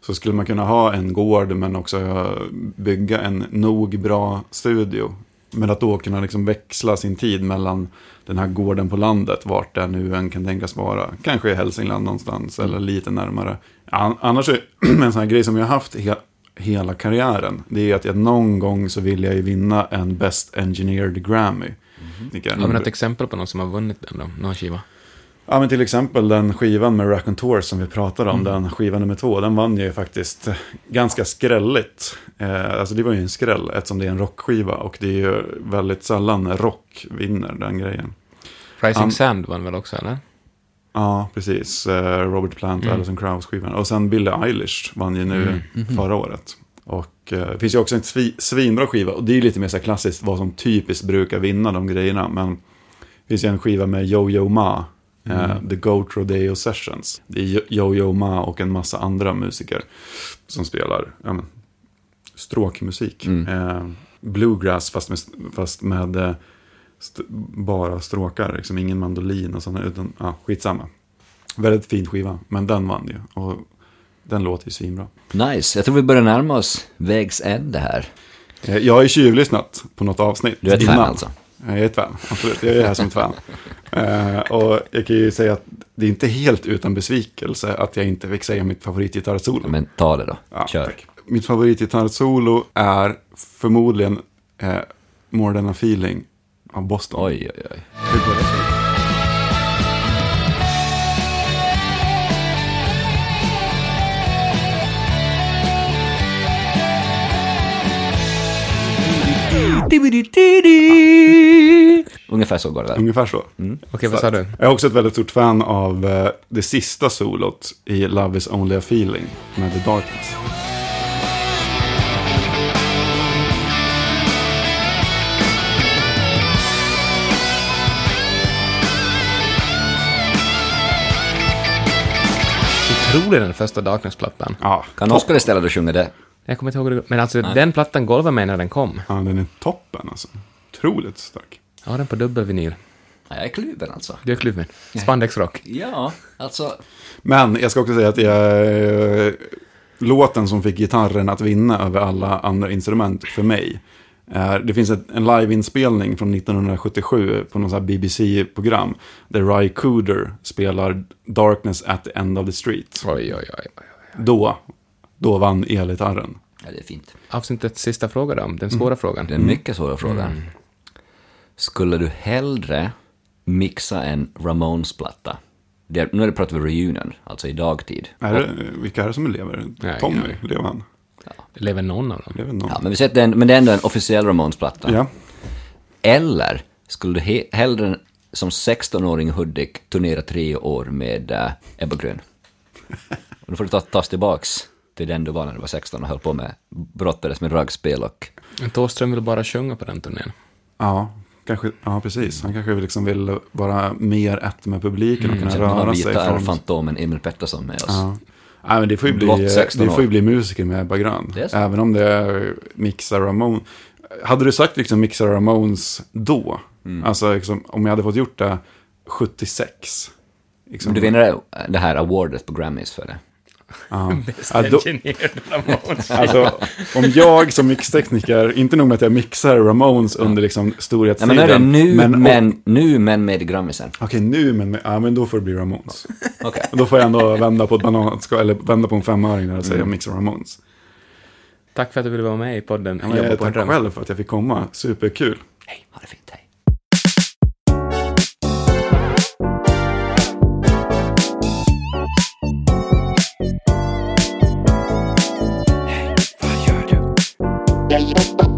S3: Så skulle man kunna ha en gård men också bygga en nog bra studio. Men att då kunna liksom växla sin tid mellan den här gården på landet, vart det nu än kan tänkas vara. Kanske i Hälsingland någonstans eller lite närmare. An- Annars är en sån här grej som jag har haft he- hela karriären. Det är att jag någon gång så vill jag ju vinna en Best Engineered Grammy. Jag.
S2: Har vi något exempel på någon som har vunnit den då? Någon skiva?
S3: Ja, men till exempel den skivan med Raconteurs som vi pratade om, den skivan nummer två, den vann ju faktiskt ganska skrälligt. Eh, alltså det var ju en skräll eftersom det är en rockskiva och det är ju väldigt sällan rock vinner den grejen.
S2: Rising
S3: Han-
S2: Sand vann väl också, eller?
S3: Ja, precis. Eh, Robert Plant och
S2: Mm.
S3: Alison Krauss skivan. Och sen Billie Eilish vann ju nu förra året. Och eh, det finns ju också en svi- svinbra skiva. Och det är ju lite mer så klassiskt vad som typiskt brukar vinna de grejerna. Men det finns ju en skiva med Yo-Yo Ma. Eh, The Goat Rodeo Sessions. Det är Yo- Yo-Yo Ma och en massa andra musiker som spelar ja, men, stråkmusik. Eh, bluegrass fast med, fast med eh, st- bara stråkar, liksom ingen mandolin och sådana, utan ja, skitsamma. Väldigt fin skiva, men den vann ju. Och den låter ju svinbra.
S1: Nice, jag tror vi börjar närma oss vägs ände här.
S3: Eh, Jag har ju tjuvlyssnat på något avsnitt.
S1: Du är ett fan alltså?
S3: Jag är ett fan, absolut. Jag är här som ett fan. Eh, och jag kan ju säga att det är inte helt utan besvikelse att jag inte fick säga mitt favoritgitarrsolo.
S1: Men ta det då,
S3: Ja,
S1: kör.
S3: tack. Mitt favoritgitarrsolo är förmodligen eh, More than a feeling av Boston.
S1: Oj, oj, oj. Ungefär så går det där.
S3: Ungefär så.
S2: Okej, vad sa du?
S3: Jag är också ett väldigt stort fan av eh, det sista solot i Love is only a feeling med The Darkness.
S2: Otrolig den första Darkness-plattan.
S3: Ja,
S1: Kan. Oskar istället du sjunga det?
S2: Jag kommer inte ihåg hur det Men alltså, den plattan golvade mig när den kom.
S3: ja, den är toppen alltså. Otroligt stark.
S2: Jag har den på dubbelvinyl.
S1: Ja, jag är kluven alltså.
S2: Du är kluven. Spandexrock.
S1: Ja, alltså.
S3: Men jag ska också säga att jag, eh, låten som fick gitarren att vinna över alla andra instrument för mig. är- det finns ett, en liveinspelning från 1977 på något BBC-program. Där Ry Cooder spelar Darkness at the end of the street.
S2: Oj, oj, oj. oj.
S3: Då, då vann elgitarren.
S1: Ja, det är fint.
S2: Avsnittets sista fråga då, den svåra frågan.
S1: Det är en mycket svår fråga. Skulle du hellre mixa en Ramones-platta Det, nu är det pratar vi reunion, alltså i dagtid.
S3: Är det, vilka är det som lever?
S2: Nej,
S3: Tommy,
S2: ingen
S3: lever han?
S2: Lever någon av dem?
S3: Lever någon?
S1: Ja, men, vi sätter en, men det är ändå en officiell Ramones-platta.
S3: Ja.
S1: Eller skulle du he, hellre som 16-åring i Hudik turnera tre år med uh, Ebba Grön? Och då får du ta, tas tillbaks till den du var när du var 16 och höll på med, brottades med raggspel och...
S2: Men Thåström vill bara sjunga på den turnén.
S3: Ja, kanske, ja, precis. Han kanske liksom vill vara mer ett med publiken och kunna
S1: Sen har
S3: röra sig.
S1: gitarrfantomen Emil Pettersson med oss.
S3: Ja. Nej, men det får ju bli,
S1: Blott 16
S3: det får ju bli musiker med Ebba Grön. Även om det är Mixa Ramone. Hade du sagt liksom Mixa Ramones då?
S1: Mm.
S3: Alltså liksom, om jag hade fått gjort det 76. Liksom,
S1: du vinner det här awardet på Grammys för det.
S3: Ja. Ja, då,
S2: engineer Ramones.
S3: alltså, om jag som mixtekniker, inte nog med att jag mixar Ramones under liksom storhetstiden.
S1: men nu är det nu, men,
S3: men,
S1: nu men med Grammysen.
S3: Okej, nu men, ja, men då får det bli Ramones. Och Då får jag ändå vända på ett bananskal, eller vända på en femöring när jag säger
S1: Mm.
S3: Mixer Ramones.
S2: Tack för att du ville vara med i podden
S3: Ja, men jag tackar
S2: dröm.
S3: själv för att jag fick komma, superkul.
S1: Hej, ha det fint, hej. Gracias.